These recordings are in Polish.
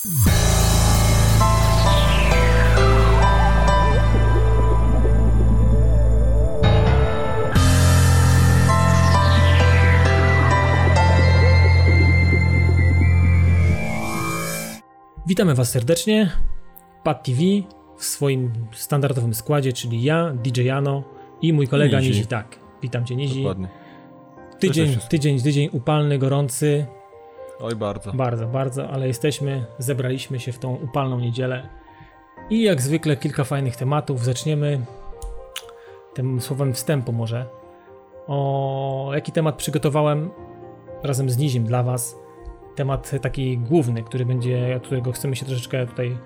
Witamy Was serdecznie. Pad TV w swoim standardowym składzie, czyli ja, DJ Jano i mój kolega Nizi. Nizi. Tak, witam Cię Nizi. Dokładnie. Tydzień, tydzień, tydzień upalny, gorący. Oj, bardzo. Bardzo, bardzo, ale jesteśmy, zebraliśmy się w tą upalną niedzielę. I jak zwykle kilka fajnych tematów. Zaczniemy tym słowem wstępu może. O jaki temat przygotowałem razem z Nizim dla Was temat taki główny, który będzie, którego chcemy się troszeczkę tutaj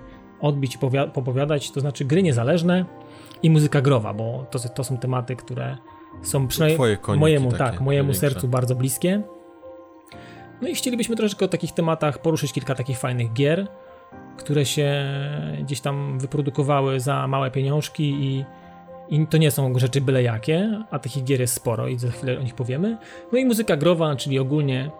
odbić i popowiadać, to znaczy gry niezależne i muzyka growa, bo to, to są tematy, które są przynajmniej mojemu, tak, mojemu sercu bardzo bliskie. No i chcielibyśmy troszeczkę o takich tematach poruszyć kilka takich fajnych gier, które się gdzieś tam wyprodukowały za małe pieniążki i, i to nie są rzeczy byle jakie, a takich gier jest sporo i za chwilę o nich powiemy. No i muzyka growa, czyli ogólnie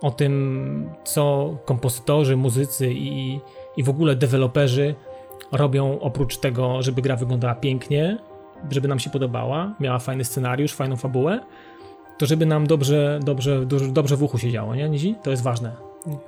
o tym, co kompozytorzy, muzycy i, i w ogóle deweloperzy robią oprócz tego, żeby gra wyglądała pięknie, żeby nam się podobała, miała fajny scenariusz, fajną fabułę, to żeby nam dobrze, dobrze, dobrze, w uchu się działo, nie, Nizi? To jest ważne.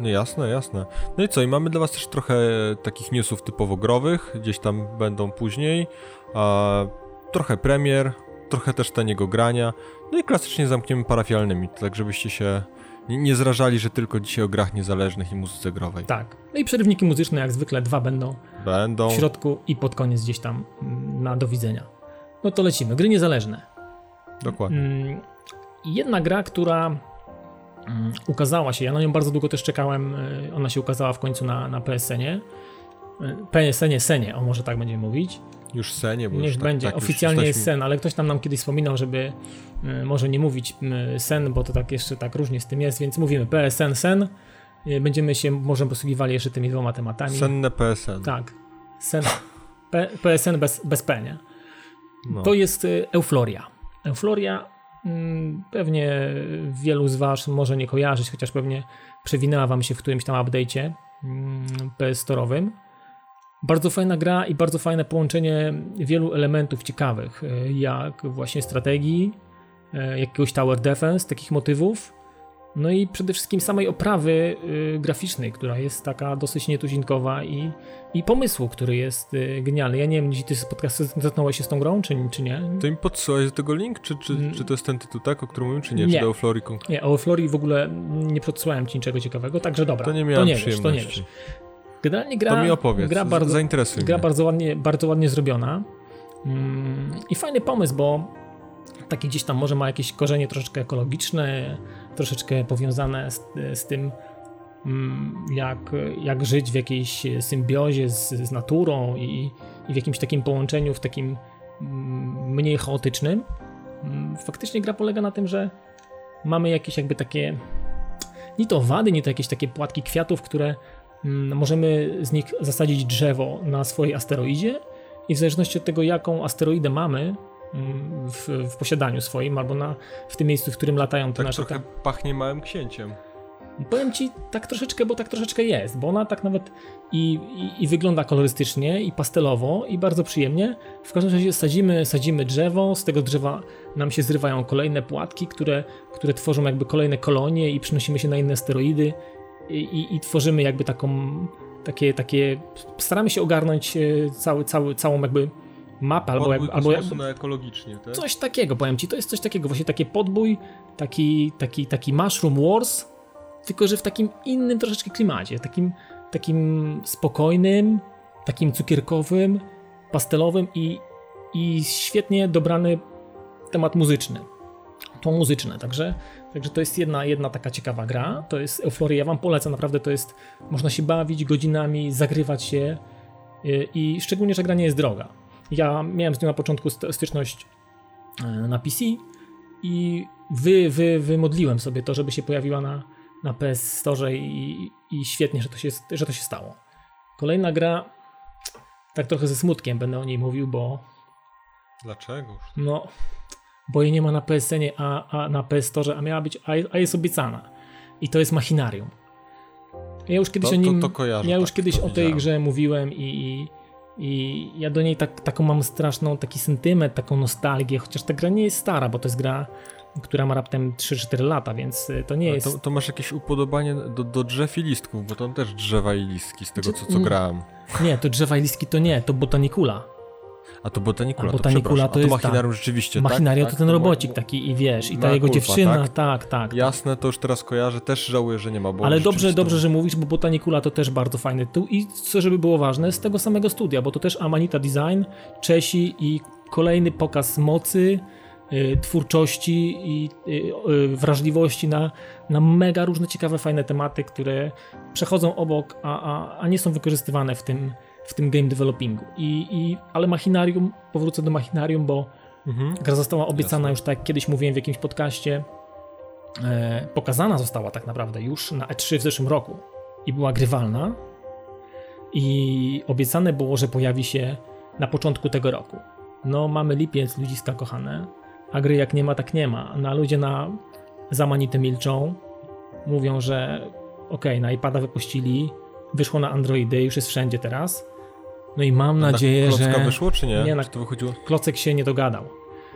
No jasne, jasne. No i co, i mamy dla was też trochę takich newsów typowo growych, gdzieś tam będą później, a trochę premier, trochę też taniego grania, no i klasycznie zamkniemy parafialnymi, tak żebyście się nie, nie zrażali, że tylko dzisiaj o grach niezależnych i muzyce growej. Tak. No i przerywniki muzyczne jak zwykle dwa będą. Będą. W środku i pod koniec gdzieś tam mm, na do widzenia. No to lecimy. Gry niezależne. Dokładnie. Mm, jedna gra, która mm, ukazała się, ja na nią bardzo długo też czekałem, y, ona się ukazała w końcu na, na PSN-ie. Y, PSN-ie, Senie, o może tak będziemy mówić. Już Senie, bo Niech tak, będzie, tak, oficjalnie jest Sen, ale ktoś tam nam kiedyś wspominał, żeby y, może nie mówić Sen, bo to tak jeszcze tak różnie z tym jest, więc mówimy PSN, Sen. Będziemy się może posługiwali jeszcze tymi dwoma tematami. Senne PSN. Tak. Sen, P, PSN bez, bez P, nie? No. To jest Eufloria. Eufloria pewnie wielu z Was może nie kojarzyć, chociaż pewnie przewinęła Wam się w którymś tam update'cie mm, PS Storowym. Bardzo fajna gra i bardzo fajne połączenie wielu elementów ciekawych, e, jak właśnie strategii, e, jakiegoś tower defense, takich motywów, no i przede wszystkim samej oprawy e, graficznej, która jest taka dosyć nietuzinkowa i, i pomysłu, który jest genialny. Ja nie wiem, czy ty zetknąłeś się z tą grą, czy, czy nie? To mi podsyłałeś do tego link, czy, czy, mm. czy to jest ten tytuł, tak, o którym mówimy, czy nie? nie. Czy do Euflorii Nie, o Euflorii w ogóle nie podsyłałem ci niczego ciekawego, także dobra. To nie miałem to nie wiesz, to nie wiesz. Generalnie gra, to mi opowiedz, gra bardzo, zainteresuj gra bardzo ładnie, bardzo ładnie zrobiona. Mm, I fajny pomysł, bo taki gdzieś tam może ma jakieś korzenie troszeczkę ekologiczne, troszeczkę powiązane z, z tym, mm, jak, jak żyć w jakiejś symbiozie z, z naturą i, i w jakimś takim połączeniu, w takim mm, mniej chaotycznym. Faktycznie gra polega na tym, że mamy jakieś jakby takie nie to wady, nie to jakieś takie płatki kwiatów, które Mm, możemy z nich zasadzić drzewo na swojej asteroidzie i w zależności od tego, jaką asteroidę mamy mm, w, w posiadaniu swoim, albo na, w tym miejscu, w którym latają te tak nasze... trochę pachnie małym księciem. Powiem ci tak troszeczkę, bo tak troszeczkę jest, bo ona tak nawet i, i, i, wygląda kolorystycznie, i pastelowo, i bardzo przyjemnie. W każdym razie sadzimy, sadzimy drzewo, z tego drzewa nam się zrywają kolejne płatki, które, które tworzą jakby kolejne kolonie i przynosimy się na inne asteroidy i, i tworzymy jakby taką, takie, takie, staramy się ogarnąć e, cały, cały, całą jakby mapę albo, jak, albo jak, na ekologicznie, tak? Coś takiego, powiem ci, to jest coś takiego, właśnie takie podbój, taki, taki, taki Mushroom Wars, tylko że w takim innym troszeczkę klimacie, takim, takim spokojnym, takim cukierkowym, pastelowym i, i świetnie dobrany temat muzyczny. To muzyczne, także Także to jest jedna, jedna taka ciekawa gra. To jest Euphoria. Ja wam polecam, naprawdę to jest. Można się bawić godzinami, zagrywać się y, i szczególnie, że gra nie jest droga. Ja miałem z nią na początku styczność e, na PC i wy, wy, wymodliłem sobie to, żeby się pojawiła na, na PS Store i, i świetnie, że to, się, że to się stało. Kolejna gra, tak trochę ze smutkiem będę o niej mówił, bo. Dlaczego? No, bo jej nie ma na PSN, a, a na PS Store, a miała być, a, a jest obiecana. I to jest Machinarium. Ja już kiedyś To- o nim. to- to kojarzę, ja już tak, kiedyś o tej grze mówiłem i, i, i ja do niej tak, taką mam straszną taki sentyment, taką nostalgię, chociaż ta gra nie jest stara, bo to jest gra, która ma raptem 3-4 lata, więc y, to nie jest. To, to masz jakieś upodobanie do, do drzew i listków, bo tam też drzewa i listki z tego, Czy- co, co mm. grałem. Nie, to drzewa i listki to nie, to botanikula. A to botanikula, A to botanikula to A jest to machinarium rzeczywiście, Machinaria tak? to ten robocik taki i wiesz, i ta jego dziewczyna, tak? tak, tak. tak. Jasne, to już teraz kojarzę, też żałuję, że nie ma, bo Ale dobrze, dobrze, to- że mówisz, bo Botanicula to też bardzo fajny tytuł i co żeby było ważne, z tego samego studia, bo to też Amanita Design, Czesi i kolejny pokaz mocy, y, twórczości i y, y, wrażliwości na, na mega różne ciekawe, fajne tematy, które przechodzą obok, a, a, a nie są wykorzystywane w tym, w tym game developingu. I, i, ale Machinarium, powrócę do Machinarium, bo Mhm. Gra została obiecana Jasne. już tak jak kiedyś mówiłem w jakimś podcaście. E, pokazana została tak naprawdę już na E3 w zeszłym roku i była grywalna. I obiecane było, że pojawi się na początku tego roku. No, mamy lipiec, ludziska kochane, a gry jak nie ma, tak nie ma. No, a ludzie na zamanite milczą, mówią, że okej, na iPada wypuścili, wyszło na Androidy, już jest wszędzie teraz. No i mam nadzieję, klocka że wyszło, czy nie? Nie, na- Czy to wychodziło? Klocek się nie dogadał.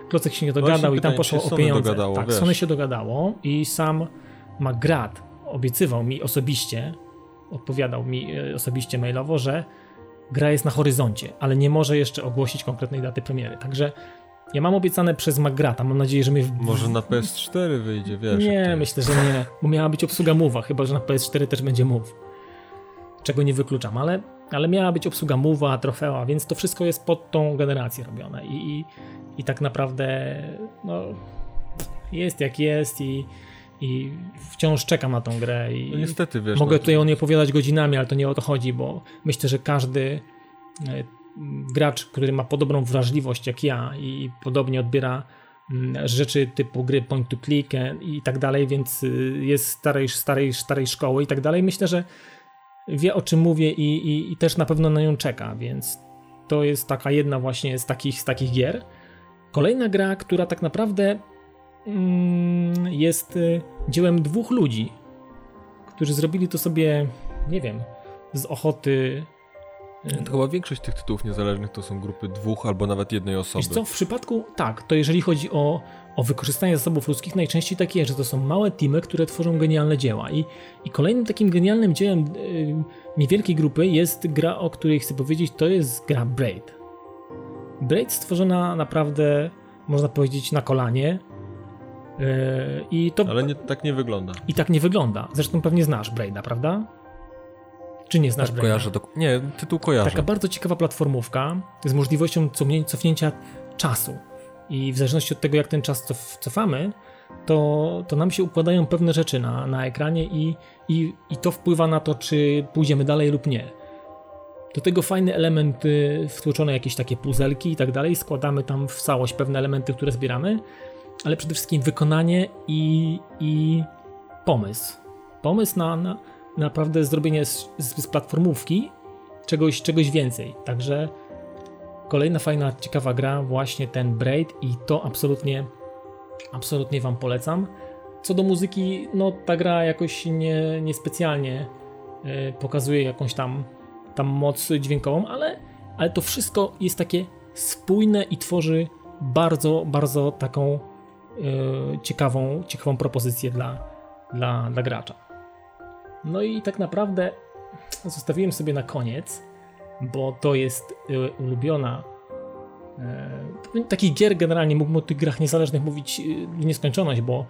Klocek się nie Właśnie dogadał i tam poszło o pieniądze. dogadało, tak, wiesz. Sony się dogadało i sam McGrath obiecywał mi osobiście, odpowiadał mi e, osobiście mailowo, że gra jest na horyzoncie, ale nie może jeszcze ogłosić konkretnej daty premiery. Także ja mam obiecane przez McGratha, mam nadzieję, że mnie... W... Może na PS4 wyjdzie, wiesz. Nie, myślę, że nie, bo miała być obsługa Move'a, chyba że na PS4 też będzie Move. Czego nie wykluczam, ale, ale miała być obsługa Move'a, trofea, więc to wszystko jest pod tą generację robione i, i, i tak naprawdę no, jest jak jest i, i wciąż czekam na tą grę i No niestety, wiesz. mogę no, tutaj o niej opowiadać godzinami, ale to nie o to chodzi, bo myślę, że każdy e, gracz, który ma podobną wrażliwość jak ja i podobnie odbiera mm, rzeczy typu gry point to click i tak dalej, więc y, jest starej, starej, starej szkoły i tak dalej, myślę, że wie o czym mówię i, i, i też na pewno na nią czeka, więc to jest taka jedna właśnie z takich, z takich gier. Kolejna gra, która tak naprawdę mm, jest y, dziełem dwóch ludzi, którzy zrobili to sobie, nie wiem, z ochoty. To chyba większość tych tytułów niezależnych to są grupy dwóch albo nawet jednej osoby. Wiesz co, w przypadku, tak, to jeżeli chodzi o, o wykorzystanie zasobów ludzkich, najczęściej tak jest, że to są małe teamy, które tworzą genialne dzieła. I, i kolejnym takim genialnym dziełem y, niewielkiej grupy jest gra, o której chcę powiedzieć, to jest gra Braid. Braid stworzona naprawdę, można powiedzieć, na kolanie. Y, I to Ale nie, tak nie wygląda. i tak nie wygląda. Zresztą pewnie znasz Braida, prawda? Czy nie znasz Tak, Braida? kojarzę. To, nie, tytuł kojarzę. Taka bardzo ciekawa platformówka z możliwością cofnię- cofnięcia czasu. I w zależności od tego, jak ten czas cof, cofamy, to, to nam się układają pewne rzeczy na, na ekranie i, i, i to wpływa na to, czy pójdziemy dalej lub nie. Do tego fajny element, y, wtłoczone jakieś takie puzelki i tak dalej. Składamy tam w całość pewne elementy, które zbieramy, ale przede wszystkim wykonanie i, i pomysł. Pomysł na, na naprawdę zrobienie z, z, platformówki czegoś, czegoś więcej. Także kolejna fajna, ciekawa gra, właśnie ten Braid i to absolutnie, absolutnie Wam polecam. Co do muzyki, no ta gra jakoś nie, niespecjalnie y, pokazuje jakąś tam, tam moc dźwiękową, ale, ale to wszystko jest takie spójne i tworzy bardzo, bardzo taką y, ciekawą, ciekawą propozycję dla, dla, dla gracza. No i tak naprawdę zostawiłem sobie na koniec, bo to jest y, ulubiona. E, takich gier generalnie mógłbym o tych grach niezależnych mówić y, w nieskończoność, bo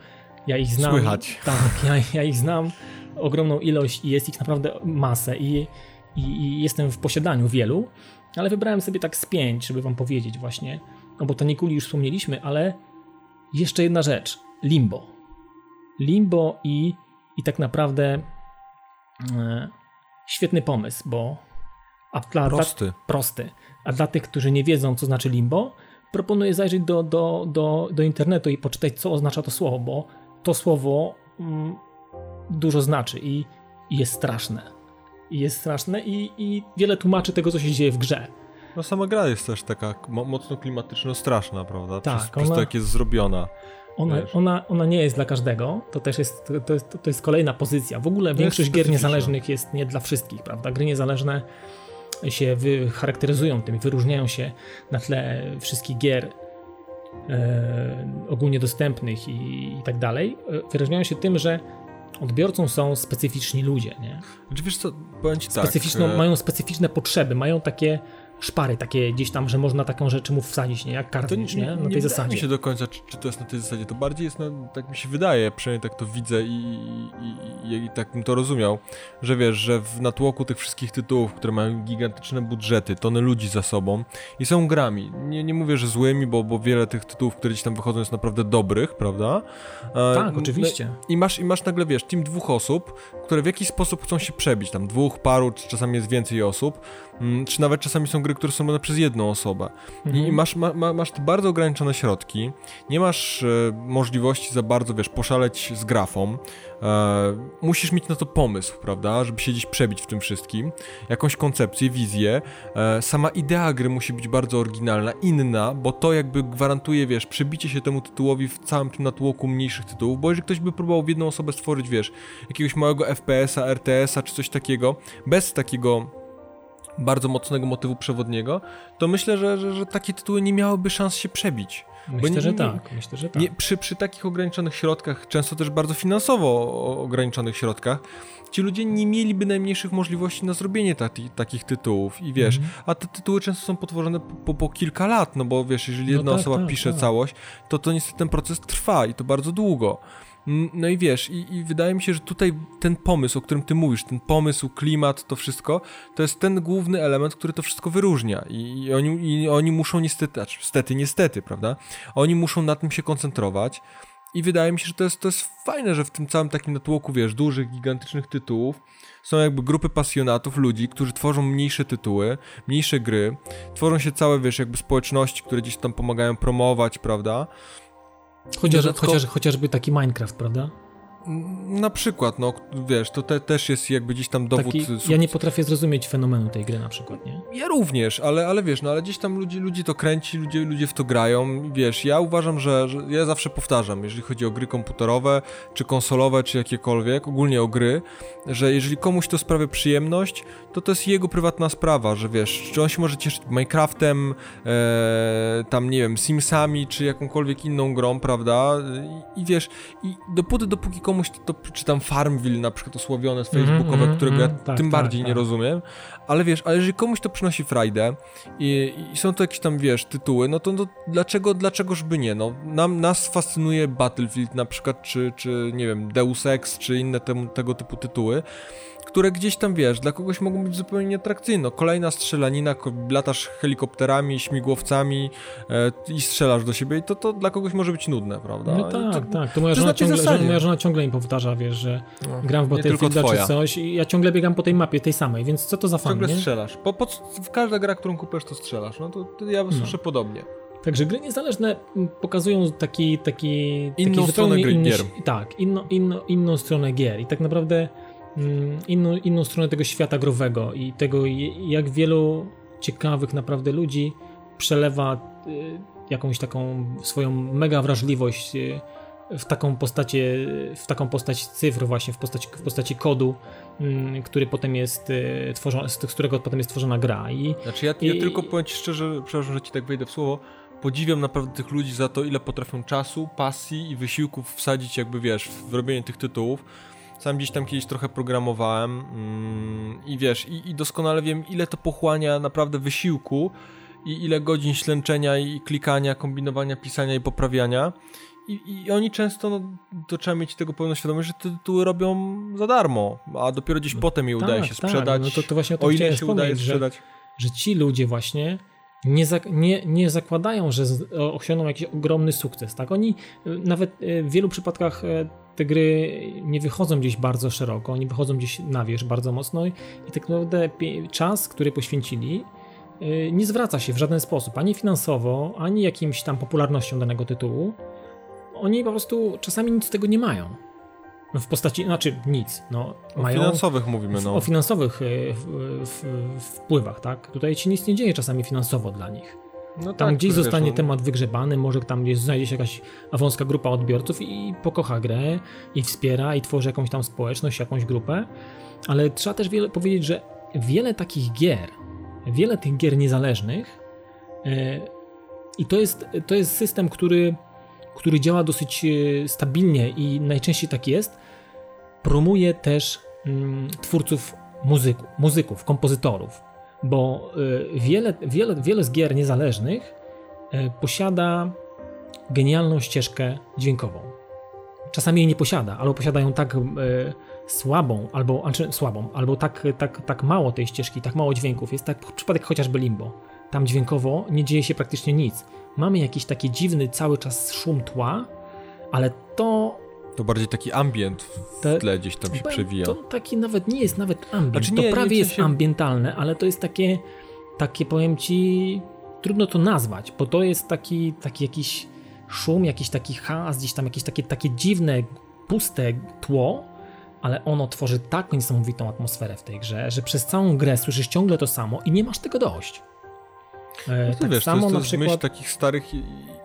ja ich znam. Słychać. Tak, ja, ja ich znam ogromną ilość i jest ich naprawdę masę i, i, i jestem w posiadaniu wielu, ale wybrałem sobie tak z pięć, żeby wam powiedzieć właśnie. O Botanikuli już wspomnieliśmy, ale jeszcze jedna rzecz. Limbo. Limbo i, i tak naprawdę e, świetny pomysł, bo a dla, Prosty. Dla, prosty. A dla tych, którzy nie wiedzą, co znaczy limbo, proponuję zajrzeć do, do, do, do internetu i poczytać, co oznacza to słowo, bo to słowo mm, dużo znaczy i, i jest straszne. I jest straszne i, i wiele tłumaczy tego, co się dzieje w grze. No sama gra jest też taka mocno klimatyczno-straszna, prawda? Tak, przez, przez to, jak jest zrobiona. Ona, ona, ona nie jest dla każdego, to też jest, to jest, to jest kolejna pozycja. W ogóle większość gier niezależnych jest nie dla wszystkich, prawda? Gry niezależne się charakteryzują tym, wyróżniają się na tle wszystkich gier e, ogólnie dostępnych i, i tak dalej. E, wyróżniają się tym, że odbiorcą są specyficzni ludzie, nie? Znaczy, wiesz co, powiem ci Specyficzną, tak. Mają specyficzne potrzeby, mają takie szpary takie gdzieś tam, że można taką rzecz mu wsadzić, nie? Jak kartridż, nie? Na tej zasadzie. Nie się do końca, czy, czy, to jest na tej zasadzie. To bardziej jest, na, tak mi się wydaje, przynajmniej tak to widzę i, i, i, i tak bym to rozumiał, że wiesz, że w natłoku tych wszystkich tytułów, które mają gigantyczne budżety, tony ludzi za sobą i są grami. Nie, nie mówię, że złymi, bo, bo wiele tych tytułów, które gdzieś tam wychodzą jest naprawdę dobrych, prawda? E, tak, oczywiście. I masz, I masz nagle, wiesz, team dwóch osób, które w jakiś sposób chcą się przebić, tam dwóch, paru, czy czasami jest więcej osób, mm, czy nawet czasami są gry, które są robione przez jedną osobę. Mhm. I masz, ma, ma, masz bardzo ograniczone środki, nie masz e, możliwości za bardzo, wiesz, poszaleć z grafą. E, musisz mieć na to pomysł, prawda, żeby się gdzieś przebić w tym wszystkim, jakąś koncepcję, wizję. E, sama idea gry musi być bardzo oryginalna, inna, bo to jakby gwarantuje, wiesz, przebicie się temu tytułowi w całym tym natłoku mniejszych tytułów, bo jeżeli ktoś by próbował w jedną osobę stworzyć, wiesz, jakiegoś małego FPS-a, RTS-a czy coś takiego, bez takiego bardzo mocnego motywu przewodniego, to myślę, że, że, że takie tytuły nie miałyby szans się przebić. Myślę, nie, że tak. Myślę, że tak. Nie, przy, przy takich ograniczonych środkach, często też bardzo finansowo ograniczonych środkach, ci ludzie nie mieliby najmniejszych możliwości na zrobienie taki, takich tytułów. I wiesz, mm. a te tytuły często są potworzone po, po, kilka lat, no bo wiesz, jeżeli no jedna no tak, osoba tak, pisze tak. całość, to to niestety ten proces trwa i to bardzo długo. No i wiesz, i, i, wydaje mi się, że tutaj ten pomysł, o którym ty mówisz, ten pomysł, klimat, to wszystko, to jest ten główny element, który to wszystko wyróżnia. I, i oni, i oni muszą niestety, znaczy, niestety, niestety, prawda? Oni muszą na tym się koncentrować. I wydaje mi się, że to jest, to jest fajne, że w tym całym takim natłoku, wiesz, dużych, gigantycznych tytułów są jakby grupy pasjonatów, ludzi, którzy tworzą mniejsze tytuły, mniejsze gry, tworzą się całe, wiesz, jakby społeczności, które gdzieś tam pomagają promować, prawda? Chociaż, chociaż, chociażby taki Minecraft, prawda? Na przykład, no wiesz, to te, też jest jakby gdzieś tam dowód. Taki, ja nie potrafię zrozumieć fenomenu tej gry na przykład, nie? Ja również, ale, ale wiesz, no ale gdzieś tam ludzi, ludzi to kręci, ludzie, ludzie w to grają. Wiesz, ja uważam, że, że ja zawsze powtarzam, jeżeli chodzi o gry komputerowe, czy konsolowe, czy jakiekolwiek, ogólnie o gry, że jeżeli komuś to sprawia przyjemność, to to jest jego prywatna sprawa, że wiesz, czy on się może cieszyć Minecraftem, e, tam nie wiem, Simsami, czy jakąkolwiek inną grą, prawda? I, i wiesz, i dopóty, dopóki komuś komuś to, to czy tam Farmville na przykład osławione mhm, facebookowe, mm, którego mm, ja tak, tym tak, bardziej tak. nie rozumiem, ale wiesz, ale jeżeli komuś to przynosi frajdę i, i, są to jakieś tam, wiesz, tytuły, no to no, dlaczego, dlaczegoż by nie, no nam, nas fascynuje Battlefield na przykład, czy, czy nie wiem, Deus Ex, czy inne te, tego typu tytuły, które gdzieś tam, wiesz, dla kogoś mogą być zupełnie nieatrakcyjne. Kolejna strzelanina, latasz helikopterami, śmigłowcami e, i strzelasz do siebie i to, to dla kogoś może być nudne, prawda? No tak, to, tak. To moja, to żona ciągle, że, moja żona ciągle mi powtarza, wiesz, że no, gram w Battlefielda czy coś i ja ciągle biegam po tej mapie, tej samej, więc co to za fan, Ciągle nie? strzelasz. Po, po, w każda gra, którą kupujesz, to strzelasz. No to, to ja no. słyszę podobnie. Także gry niezależne pokazują taki, taki, inną taki stronę inny, gier. Tak, inno, inno, inną stronę gier i tak naprawdę inną, inną stronę tego świata growego i tego, jak wielu ciekawych naprawdę ludzi przelewa y, jakąś taką swoją mega wrażliwość y, w taką postacie, w taką postać cyfr właśnie, w postaci, w postaci kodu, mm, który potem jest y, tworzony, z którego potem jest tworzona gra. I, znaczy ja, ja tylko powiem Ci szczerze, przepraszam, że Ci tak wejdę w słowo, podziwiam naprawdę tych ludzi za to, ile potrafią czasu, pasji i wysiłków wsadzić jakby, wiesz, w robienie tych tytułów sam gdzieś tam kiedyś trochę programowałem mm, i wiesz, i, i, doskonale wiem, ile to pochłania naprawdę wysiłku i ile godzin ślęczenia i klikania, kombinowania, pisania i poprawiania. I, I, oni często, no, to trzeba mieć tego pełną świadomość, że te tytuły robią za darmo, a dopiero gdzieś no, potem je tak, udaje się tak, sprzedać. No to, to właśnie o, o ile się udaje sprzedać. Że, że ci ludzie właśnie nie, nie, nie zakładają, że osiągną jakiś ogromny sukces. Tak? Oni nawet e, w wielu przypadkach e, te gry nie wychodzą gdzieś bardzo szeroko, oni wychodzą gdzieś na wierzch bardzo mocno i tak naprawdę czas, który poświęcili, nie zwraca się w żaden sposób, ani finansowo, ani jakimś tam popularnością danego tytułu. Oni po prostu czasami nic z tego nie mają. W postaci, znaczy nic, no. O mają, finansowych mówimy, no. O finansowych w, w, wpływach, tak? Tutaj ci nic nie dzieje czasami finansowo dla nich. no Tam tak, gdzieś zostanie no, temat wygrzebany, może tam gdzieś znajdzie się jakaś wąska grupa odbiorców i pokocha grę i wspiera i tworzy jakąś tam społeczność, jakąś grupę, ale trzeba też wiele, powiedzieć, że wiele takich gier, wiele tych gier niezależnych e, i to jest, to jest system, który, który działa dosyć e, stabilnie i najczęściej tak jest, promuje też mm, twórców muzyku, muzyków, kompozytorów, bo y, wiele, wiele, wiele z gier niezależnych y, posiada genialną ścieżkę dźwiękową. Czasami jej nie posiada, albo posiadają tak y, słabą, albo znaczy słabą, albo tak, tak, tak mało tej ścieżki, tak mało dźwięków. Jest tak przypadek chociażby Limbo. Tam dźwiękowo nie dzieje się praktycznie nic. Mamy jakiś taki dziwny cały czas szum tła, ale to To bardziej taki ambient w tle gdzieś tam się przewija. To taki nawet nie jest nawet ambient. Znaczy nie, to nie, prawie w jest sensie- ambientalne, ale to jest takie, takie powiem ci, trudno to nazwać, bo to jest taki, taki jakiś szum, jakiś taki hałas, gdzieś tam jakieś takie, takie dziwne, puste tło, ale ono tworzy tak niesamowitą atmosferę w tej grze, że przez całą grę słyszysz ciągle to samo i nie masz tego dość. E, No to tak wiesz, to samo jest, to na jest myśl przykład... takich starych i,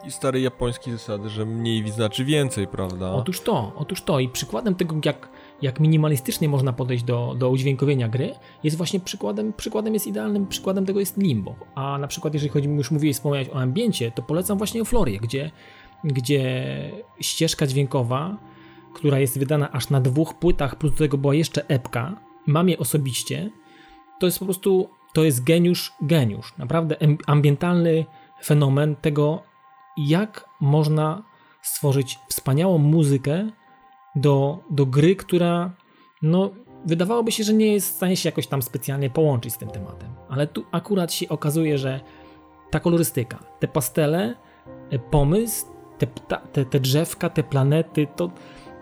starej japońskiej zasady, że mniej znaczy więcej, prawda? Otóż to, otóż to. I przykładem tego, jak, jak minimalistycznie można podejść do, do udźwiękowienia gry, jest właśnie przykładem, przykładem jest idealnym przykładem tego jest Limbo. A na przykład, jeżeli chodzi, już mówiłeś, wspomniałeś o ambiencie, to polecam właśnie Euflorię, gdzie, gdzie ścieżka dźwiękowa, która jest wydana aż na dwóch płytach, plus do tego była jeszcze epka, mam je osobiście, to jest po prostu, to jest geniusz, geniusz. Naprawdę ambientalny fenomen tego, jak można stworzyć wspaniałą muzykę do, do gry, która no, wydawałoby się, że nie jest w stanie się jakoś tam specjalnie połączyć z tym tematem. Ale tu akurat się okazuje, że ta kolorystyka, te pastele, e, pomysł, te, te, te drzewka, te planety, to,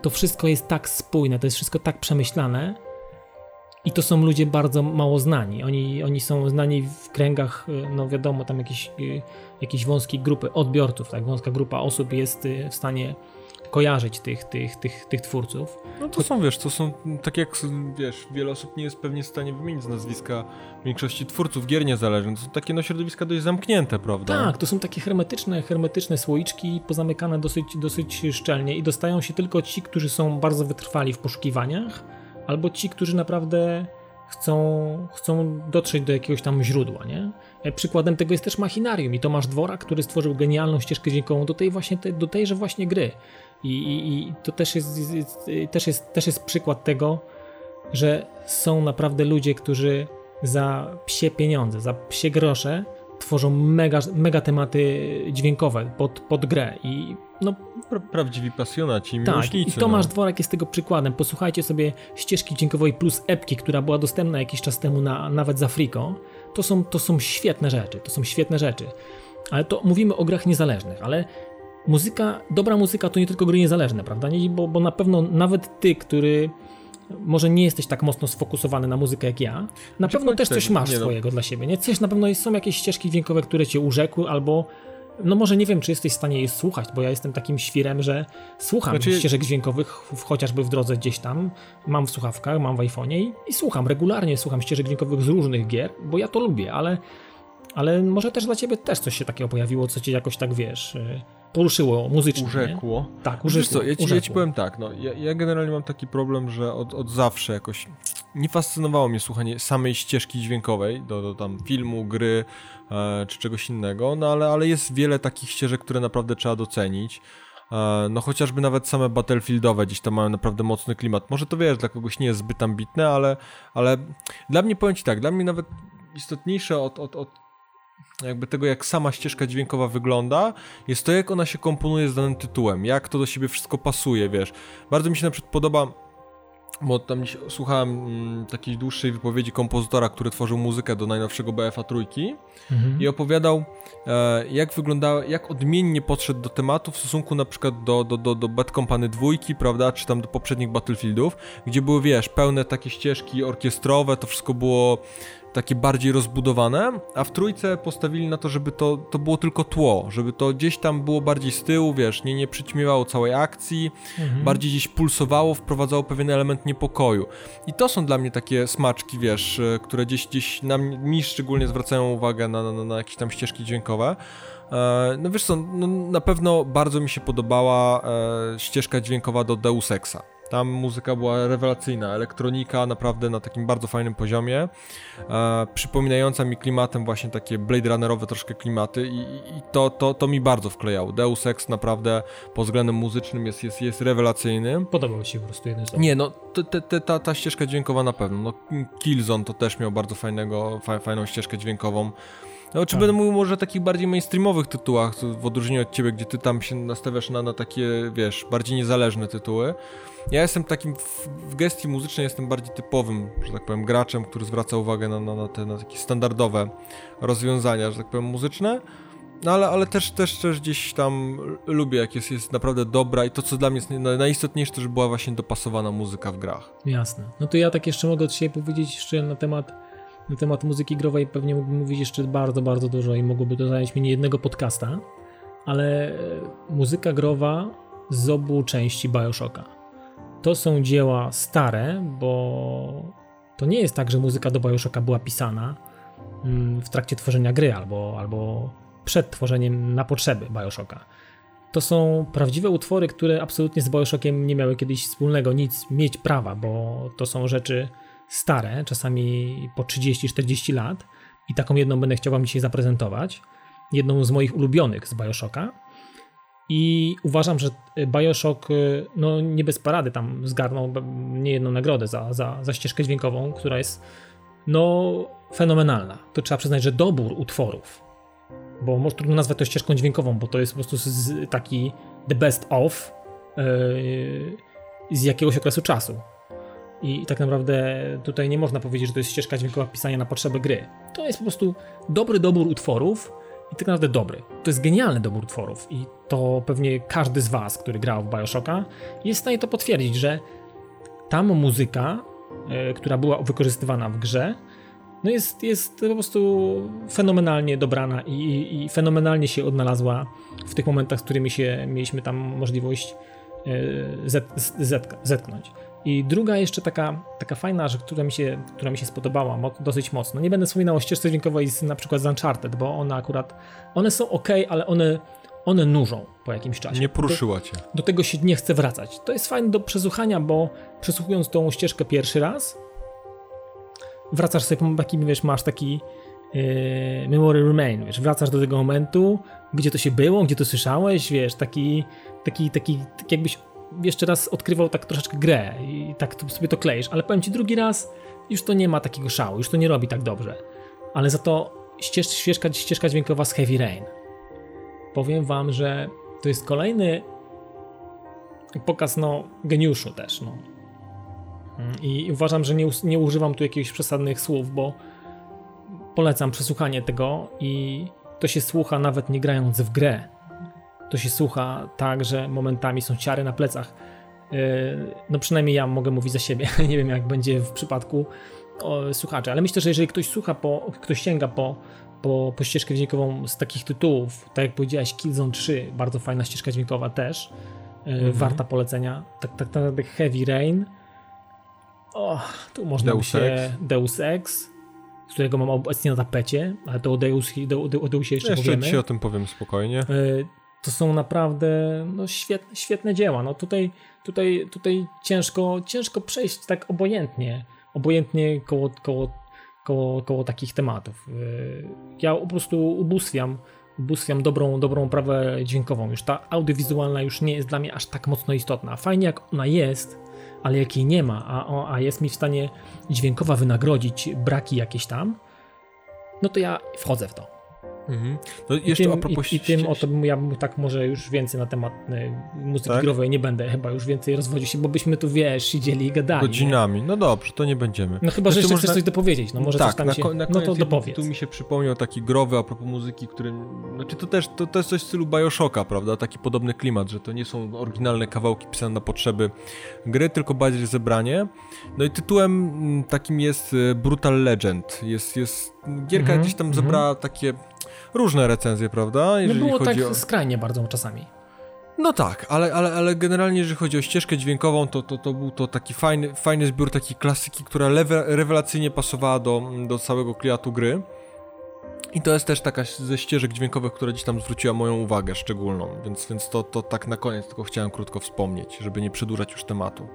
to wszystko jest tak spójne, to jest wszystko tak przemyślane. I to są ludzie bardzo mało znani. Oni, oni są znani w kręgach, y, no wiadomo, tam jakieś, y, jakieś wąskie grupy odbiorców, tak? Wąska grupa osób jest y, w stanie kojarzyć tych, tych, tych, tych twórców. No to są, wiesz, to są, tak jak, wiesz, wiele osób nie jest pewnie w stanie wymienić z nazwiska większości twórców gier niezależnych. To są takie, no, środowiska dość zamknięte, prawda? Tak, to są takie hermetyczne, hermetyczne słoiczki, pozamykane dosyć, dosyć szczelnie i dostają się tylko ci, którzy są bardzo wytrwali w poszukiwaniach, albo ci, którzy naprawdę chcą, chcą dotrzeć do jakiegoś tam źródła, nie? E, Przykładem tego jest też Machinarium i Tomasz Dwora, który stworzył genialną ścieżkę dźwiękową do tej właśnie, do tejże właśnie gry. I, i, i to też jest, jest, też, jest, też jest przykład tego, że są naprawdę ludzie, którzy za psie pieniądze, za psie grosze tworzą mega, mega tematy dźwiękowe pod, pod grę i no Pra prawdziwi pasjonaci, tak, miłośnicy. i Tomasz no. Dworak jest tego przykładem. Posłuchajcie sobie ścieżki dźwiękowej plus epki, która była dostępna jakiś czas temu na, nawet za Frico. To są, to są świetne rzeczy, to są świetne rzeczy. Ale to mówimy o grach niezależnych, ale muzyka, dobra muzyka to nie tylko gry niezależne, prawda? Nie, bo, bo na pewno nawet ty, który może nie jesteś tak mocno sfokusowany na muzykę jak ja, na pewno bądź też coś masz no. swojego dla siebie, nie? Coś na pewno są jakieś ścieżki dźwiękowe, które cię urzekły, albo no może nie wiem, czy jesteś w stanie je słuchać, bo ja jestem takim świrem, że słucham Znaczy- ścieżek dźwiękowych chociażby w drodze gdzieś tam, mam w słuchawkach, mam w iPhone'ie i, i słucham, regularnie słucham ścieżek dźwiękowych z różnych gier, bo ja to lubię, ale, ale może też dla ciebie też coś się takiego pojawiło, co cię jakoś tak, wiesz, y, poruszyło muzycznie, nie? Urzekło. Tak, Wiesz urzekło. co, ja ci, ja ci urzekło. powiem tak, no, ja, ja generalnie mam taki problem, że od, od zawsze jakoś nie fascynowało mnie słuchanie samej ścieżki dźwiękowej do, do tam filmu, gry czy czegoś innego, no ale, ale jest wiele takich ścieżek, które naprawdę trzeba docenić. E, no chociażby nawet same Battlefieldowe gdzieś tam mają naprawdę mocny klimat. Może to wiesz, dla kogoś nie jest zbyt ambitne, ale, ale dla mnie powiem ci tak, dla mnie nawet istotniejsze od, od, od jakby tego, jak sama ścieżka dźwiękowa wygląda, jest to, jak ona się komponuje z danym tytułem, jak to do siebie wszystko pasuje, wiesz. Bardzo mi się na przykład podoba, bo tam słuchałem mm, takiej dłuższej wypowiedzi kompozytora, który tworzył muzykę do najnowszego BFA trójki Mhm. i opowiadał, e, jak wyglądała, jak odmiennie podszedł do tematu w stosunku na przykład do, do, do, do Bad Company dwójki, prawda, czy tam do poprzednich Battlefieldów, gdzie były, wiesz, pełne takie ścieżki orkiestrowe, to wszystko było takie bardziej rozbudowane, a w trójce postawili na to, żeby to, to było tylko tło, żeby to gdzieś tam było bardziej z tyłu, wiesz, nie, nie przyćmiewało całej akcji, mhm. bardziej gdzieś pulsowało, wprowadzało pewien element niepokoju. I to są dla mnie takie smaczki, wiesz, e, które gdzieś, gdzieś na mi szczególnie zwracają uwagę na, na, na jakieś tam ścieżki dźwiękowe. E, no wiesz co, no, na pewno bardzo mi się podobała e, ścieżka dźwiękowa do Deus Exa. Tam muzyka była rewelacyjna, elektronika naprawdę na takim bardzo fajnym poziomie, e, przypominająca mi klimatem właśnie takie Blade Runnerowe troszkę klimaty i, i, to, to, to mi bardzo wklejało. Deus Ex naprawdę pod względem muzycznym jest, jest, jest rewelacyjny. Podobał się po prostu jeden z Nie, no te, te, ta, ta ścieżka dźwiękowa na pewno. No, Killzone to też miał bardzo fajnego, fa, fajną ścieżkę dźwiękową. No, czy tak. będę mówił może o takich bardziej mainstreamowych tytułach, w odróżnieniu od ciebie, gdzie ty tam się nastawiasz na, na takie, wiesz, bardziej niezależne tytuły. Ja jestem takim, w, w gestii muzycznej jestem bardziej typowym, że tak powiem, graczem, który zwraca uwagę na, na, na te na takie standardowe rozwiązania, że tak powiem, muzyczne. No ale, ale też, też, też gdzieś tam lubię, jak jest, jest naprawdę dobra i to, co dla mnie jest najistotniejsze, to, że była właśnie dopasowana muzyka w grach. Jasne. No to ja tak jeszcze mogę od siebie powiedzieć jeszcze na temat, na temat muzyki growej, pewnie mógłbym mówić jeszcze bardzo, bardzo dużo i mogłoby to zająć mi nie jednego podcasta, ale muzyka growa z obu części Bioshocka to są dzieła stare, bo to nie jest tak, że muzyka do Bioshocka była pisana mm, w trakcie tworzenia gry albo, albo przed tworzeniem na potrzeby Bioshocka. To są prawdziwe utwory, które absolutnie z Bioshockiem nie miały kiedyś wspólnego nic mieć prawa, bo to są rzeczy stare, czasami po 30-40 lat i taką jedną będę chciał wam dzisiaj zaprezentować. Jedną z moich ulubionych z Bioshocka i uważam, że Bioshock, y, no nie bez parady, tam zgarnął niejedną nagrodę za, za, za ścieżkę dźwiękową, która jest no fenomenalna. To trzeba przyznać, że dobór utworów, bo może trudno nazwać to ścieżką dźwiękową, bo to jest po prostu taki the best of yy, z jakiegoś okresu czasu. I tak naprawdę tutaj nie można powiedzieć, że to jest ścieżka dźwiękowa pisania na potrzeby gry. To jest po prostu dobry dobór utworów, i tak naprawdę dobry. To jest genialny dobór utworów i to pewnie każdy z Was, który grał w Bioshocka, jest w stanie to potwierdzić, że tam muzyka, y, która była wykorzystywana w grze, no jest, jest po prostu fenomenalnie dobrana i, i, i fenomenalnie się odnalazła w tych momentach, z którymi się mieliśmy tam możliwość y, zet, zet, zetknąć. I druga jeszcze taka, taka fajna rzecz, która mi, się, która mi się spodobała dosyć mocno. Nie będę wspominał o ścieżce dźwiękowej z, na przykład z Uncharted, bo one akurat, one są ok, ale one, one nużą po jakimś czasie. Nie poruszyła cię. Do, do tego się nie chce wracać. To jest fajne do przesłuchania, bo przesłuchując tą ścieżkę pierwszy raz, wracasz sobie po takim, wiesz, masz taki yy, memory remain, wiesz, wracasz do tego momentu, gdzie to się było, gdzie to słyszałeś, wiesz, taki, taki, taki, taki jakbyś jeszcze raz odkrywał tak troszeczkę grę i tak sobie to kleisz, ale powiem ci drugi raz, już to nie ma takiego szału, już to nie robi tak dobrze. Ale za to ścież, ścieżka, ścieżka dźwiękowa z Heavy Rain. Powiem wam, że to jest kolejny pokaz no, geniuszu też. No. I uważam, że nie, nie używam tu jakichś przesadnych słów, bo polecam przesłuchanie tego i to się słucha nawet nie grając w grę to się słucha tak, że momentami są ciary na plecach. E, no przynajmniej ja mogę mówić za siebie. Nie wiem, jak będzie w przypadku słuchaczy, ale myślę, że jeżeli ktoś słucha, po, ktoś sięga po, po, po ścieżkę dźwiękową z takich tytułów, tak jak powiedziałeś, Killzone 3, bardzo fajna ścieżka dźwiękowa też, e, mhm. warta polecenia. Tak, tak naprawdę Heavy Rain. O, tu można Deus by się... Ex. Deus Ex, którego mam obecnie na tapecie, ale to o, Deus, o, o Deusie jeszcze, jeszcze powiemy. Jeszcze ci o tym powiem spokojnie. To są naprawdę no, świetne, świetne dzieła. No tutaj, tutaj, tutaj ciężko, ciężko przejść tak obojętnie, obojętnie koło, koło, koło, koło takich tematów. Y, ja po prostu ubóstwiam, ubóstwiam dobrą, dobrą prawę dźwiękową. Już ta audiowizualna już nie jest dla mnie aż tak mocno istotna. Fajnie jak ona jest, ale jak jej nie ma, a, a jest mi w stanie dźwiękowa wynagrodzić braki jakieś tam, no to ja wchodzę w to. Mhm. No I jeszcze tym, propos i, i tym ści- oto bym, ja bym tak może już więcej na temat y, muzyki Tak? growej nie będę chyba już więcej rozwodził się, bo byśmy tu wiesz, siedzieli i gadali. nie? godzinami. No dobrze, to nie będziemy. No chyba, że Znaczy, jeszcze może chcesz coś dopowiedzieć, no może tak, coś tam na, się... na no to dopowiedz. Tu mi się przypomniał taki growy a propos muzyki, który... Znaczy to też, to, to jest coś w stylu Bioshocka, prawda? Taki podobny klimat, że to nie są oryginalne kawałki pisane na potrzeby gry, tylko bardziej zebranie. No i tytułem mm, takim jest e, Brutal Legend. Jest, jest... Gierka Mhm, gdzieś tam mhm. zebrała takie różne recenzje, prawda? No Jeżeli było chodzi tak o... skrajnie bardzo czasami. No tak, ale, ale, ale generalnie jeżeli chodzi o ścieżkę dźwiękową, to, to, to był to taki fajny, fajny zbiór takiej klasyki, która lewe, rewelacyjnie pasowała do, do całego kliatu gry. I to jest też taka ze ścieżek dźwiękowych, która gdzieś tam zwróciła moją uwagę szczególną, więc, więc to, to tak na koniec tylko chciałem krótko wspomnieć, żeby nie przedłużać już tematu.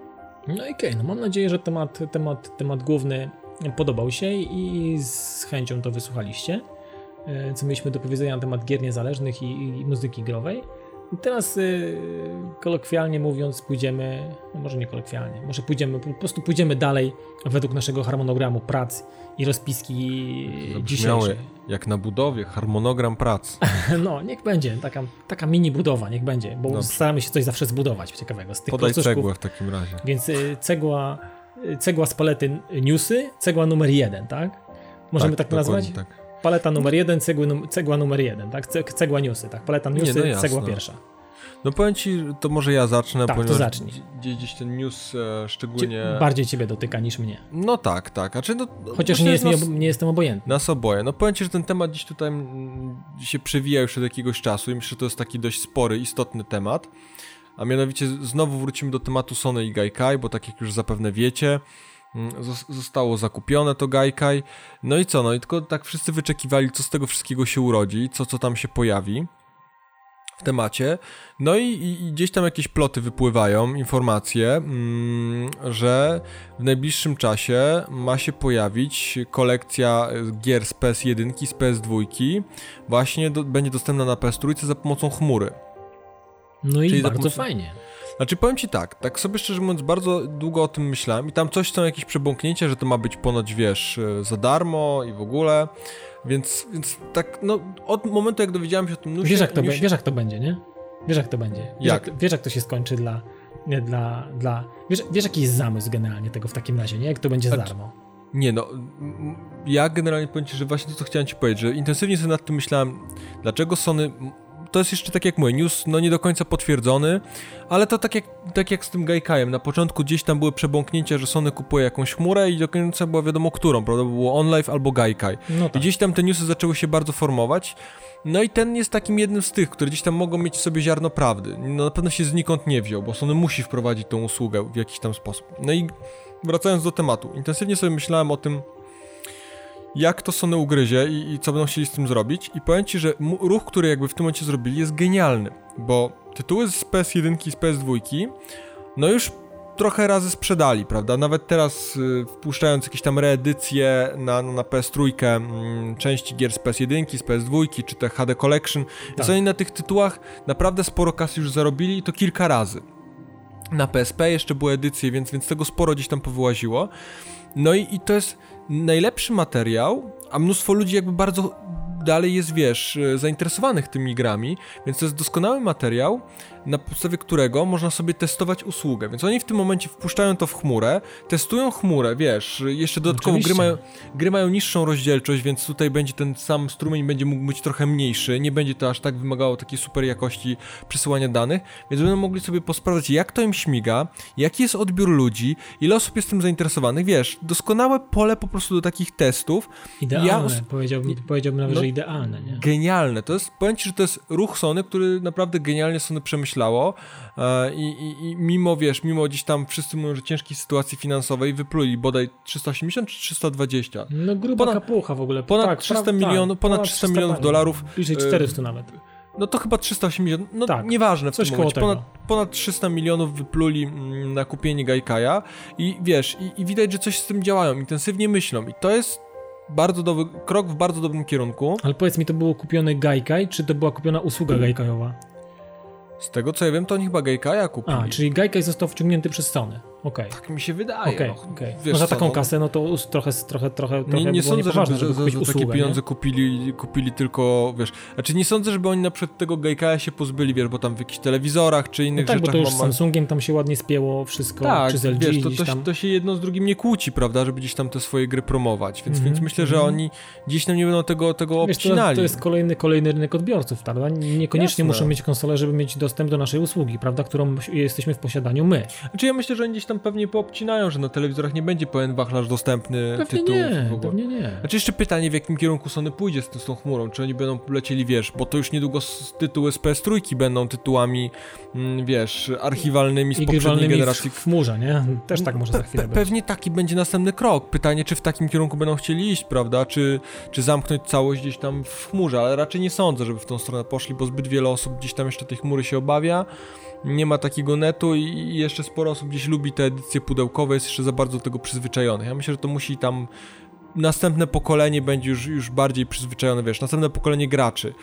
No i okej, no mam nadzieję, że temat, temat, temat główny podobał się i z chęcią to wysłuchaliście, co mieliśmy do powiedzenia na temat gier niezależnych i, i muzyki growej. I Teraz y, kolokwialnie mówiąc pójdziemy, no może nie kolokwialnie, może pójdziemy, po prostu pójdziemy dalej według naszego harmonogramu prac i rozpiski dzisiejszej. jak na budowie, harmonogram prac. No, niech będzie, taka, taka mini budowa, niech będzie, bo Dobrze. staramy się coś zawsze zbudować ciekawego z tych Podaj cegłę w takim razie. Więc y, cegła, cegła z palety newsy, cegła numer jeden, tak? Możemy tak, to nazwać? Tak. Paleta numer jeden, cegły, num- cegła numer jeden, tak? Ce- Cegła newsy, tak? Paleta newsy, no jasne. cegła pierwsza. No powiem ci, to może ja zacznę, Tak, to ponieważ zacznij. gdzieś, gdzieś ten news e, Cie- szczególnie... Bardziej ciebie dotyka niż mnie. No tak, tak. Znaczy, no, Chociaż nie, jest nas, ob- nie jestem obojętny. nas oboje. No powiem ci, że ten temat gdzieś tutaj mm, się przewija już od jakiegoś czasu i myślę, że to jest taki dość spory, istotny temat. A mianowicie znowu wrócimy do tematu Sony i Gaikai, bo tak jak już zapewne wiecie, zostało zakupione to Gaikai. No i co, no i tylko tak wszyscy wyczekiwali, co z tego wszystkiego się urodzi, co, co tam się pojawi w temacie. No i, i, gdzieś tam jakieś ploty wypływają, informacje, mm, że w najbliższym czasie ma się pojawić kolekcja gier z PS1 i z PS2. Właśnie do, będzie dostępna na PS3 za pomocą chmury. No i Czyli bardzo pomocą- fajnie. Znaczy powiem ci tak, tak sobie szczerze mówiąc bardzo długo o tym myślałem i tam coś są jakieś przebąknięcia, że to ma być ponoć wiesz e, za darmo i w ogóle, więc, więc tak no od momentu jak dowiedziałem się o tym newsie, Wiesz jak, to, newsie- wiesz jak to będzie, nie? Wiesz jak to będzie. Wiesz Jak? jak, wiesz jak to się skończy dla... Nie, dla, dla wiesz, wiesz jaki jest zamysł generalnie tego w takim razie, nie? Jak to będzie za Znaczy- darmo. Nie no, ja generalnie powiem ci, że właśnie to co chciałem ci powiedzieć, że intensywnie sobie nad tym myślałem, dlaczego Sony, to jest jeszcze tak jak mówię, news no nie do końca potwierdzony, ale to tak jak, tak jak z tym Gaikajem, na początku gdzieś tam były przebąknięcia, że Sony kupuje jakąś chmurę i do końca było wiadomo którą, prawda, było OnLive albo Gaikai. No I tak. gdzieś tam te newsy zaczęły się bardzo formować. No i ten jest takim jednym z tych, które gdzieś tam mogą mieć w sobie ziarno prawdy. No na pewno się znikąd nie wziął, bo Sony musi wprowadzić tą usługę w jakiś tam sposób. No i wracając do tematu, intensywnie sobie myślałem o tym, jak to Sony ugryzie i, i co będą chcieli z tym zrobić. I powiem ci, że ruch, który jakby w tym momencie zrobili jest genialny, bo tytuły z PS1 i z PS2 no już trochę razy sprzedali, prawda? Nawet teraz y, wpuszczając jakieś tam reedycje na, na PS3 mm, części gier z PS1, z PS2 czy te HD Collection, Tak. więc oni na tych tytułach naprawdę sporo kasy już zarobili i to kilka razy. Na PSP jeszcze były edycje, więc, więc tego sporo gdzieś tam powyłaziło. No i, i to jest najlepszy materiał, a mnóstwo ludzi jakby bardzo dalej jest, wiesz, e, zainteresowanych tymi grami, więc to jest doskonały materiał, na podstawie którego można sobie testować usługę. Więc oni w tym momencie wpuszczają to w chmurę, testują chmurę, wiesz, jeszcze dodatkowo gry mają, gry mają niższą rozdzielczość, więc tutaj będzie ten sam strumień będzie mógł być trochę mniejszy, nie będzie to aż tak wymagało takiej super jakości przesyłania danych, więc będą mogli sobie posprawdzać, jak to im śmiga, jaki jest odbiór ludzi, ile osób jest tym zainteresowanych, wiesz, doskonałe pole po prostu do takich testów, Idealne, Ja os- powiedziałbym, powiedziałbym nawet, No- że idealne, nie? genialne. To jest, powiem ci, że to jest ruch Sony, który naprawdę genialnie Sony przemyślało e, i, i, i mimo, wiesz, mimo gdzieś tam wszyscy mówią, że ciężkiej sytuacji finansowej wypluli bodaj 380 czy 320. No gruba Ponad- kapucha w ogóle. ponad tak, 300 pra- milionów- tak, ponad 300 milionów pani. dolarów, Bliżej e, 400 nawet. No to chyba 380, no Tak, nieważne w coś tym momencie. Ponad, ponad 300 milionów wypluli mm, na kupienie Gaikaja i wiesz, i, i widać, że coś z tym działają, intensywnie myślą i to jest bardzo dobry, krok w bardzo dobrym kierunku. Ale powiedz mi, to było kupione Gaikai, czy to była kupiona usługa Gaikajowa? Z tego co ja wiem, to oni chyba Gaikaja kupili. A, czyli Gaikai został wciągnięty przez Sony. Okej. Tak mi się wydaje. Okej, no. okej. Wiesz No za taką no, kasę, no to trochę, trochę, trochę, Nie, nie sądzę, żeby, żeby że, kupić że takie usługę, pieniądze nie? kupili, kupili tylko, wiesz, znaczy nie sądzę, żeby oni na przykład tego Gaikai się pozbyli, wiesz, bo tam w jakichś telewizorach czy No innych tak, bo rzeczach to już z Samsungiem tam się ładnie spięło wszystko, Tak, czy z LG wiesz, to, to, tam. się- to się jedno z drugim nie kłóci, prawda, żeby gdzieś tam te swoje gry promować, więc, Mhm, więc myślę, że mhm. oni gdzieś tam nie będą tego, tego Wiesz, to, obcinali. to jest kolejny, kolejny rynek odbiorców, prawda? Niekoniecznie Jasne. muszą mieć konsolę, żeby mieć dostęp do naszej usługi, prawda? Którą jesteśmy w posiadaniu my. Znaczy ja myślę, że oni gdzieś tam pewnie poobcinają, że na telewizorach nie będzie pełen wachlarz dostępny Pewnie tytułów. nie, w ogóle. pewnie nie. Znaczy jeszcze pytanie, w jakim kierunku Sony pójdzie z, z tą chmurą, czy oni będą lecieli, wiesz, bo to już niedługo s- tytuły z PS3 będą tytułami, mm, wiesz, archiwalnymi z poprzedniej generacji. w chmurze, nie? Też tak może za chwilę pe-. Pewnie taki będzie następny krok. Pytanie, czy w takim kierunku będą chcieli iść, prawda? Czy, czy zamknąć całość gdzieś tam w chmurze, ale raczej nie sądzę, żeby w tą stronę poszli, bo zbyt wiele osób gdzieś tam jeszcze tej chmury się obawia. Nie ma takiego netu i jeszcze sporo osób gdzieś lubi te edycje pudełkowe, jest jeszcze za bardzo do tego przyzwyczajonych. Ja myślę, że to musi tam następne pokolenie będzie już, już bardziej przyzwyczajone, wiesz, następne pokolenie graczy,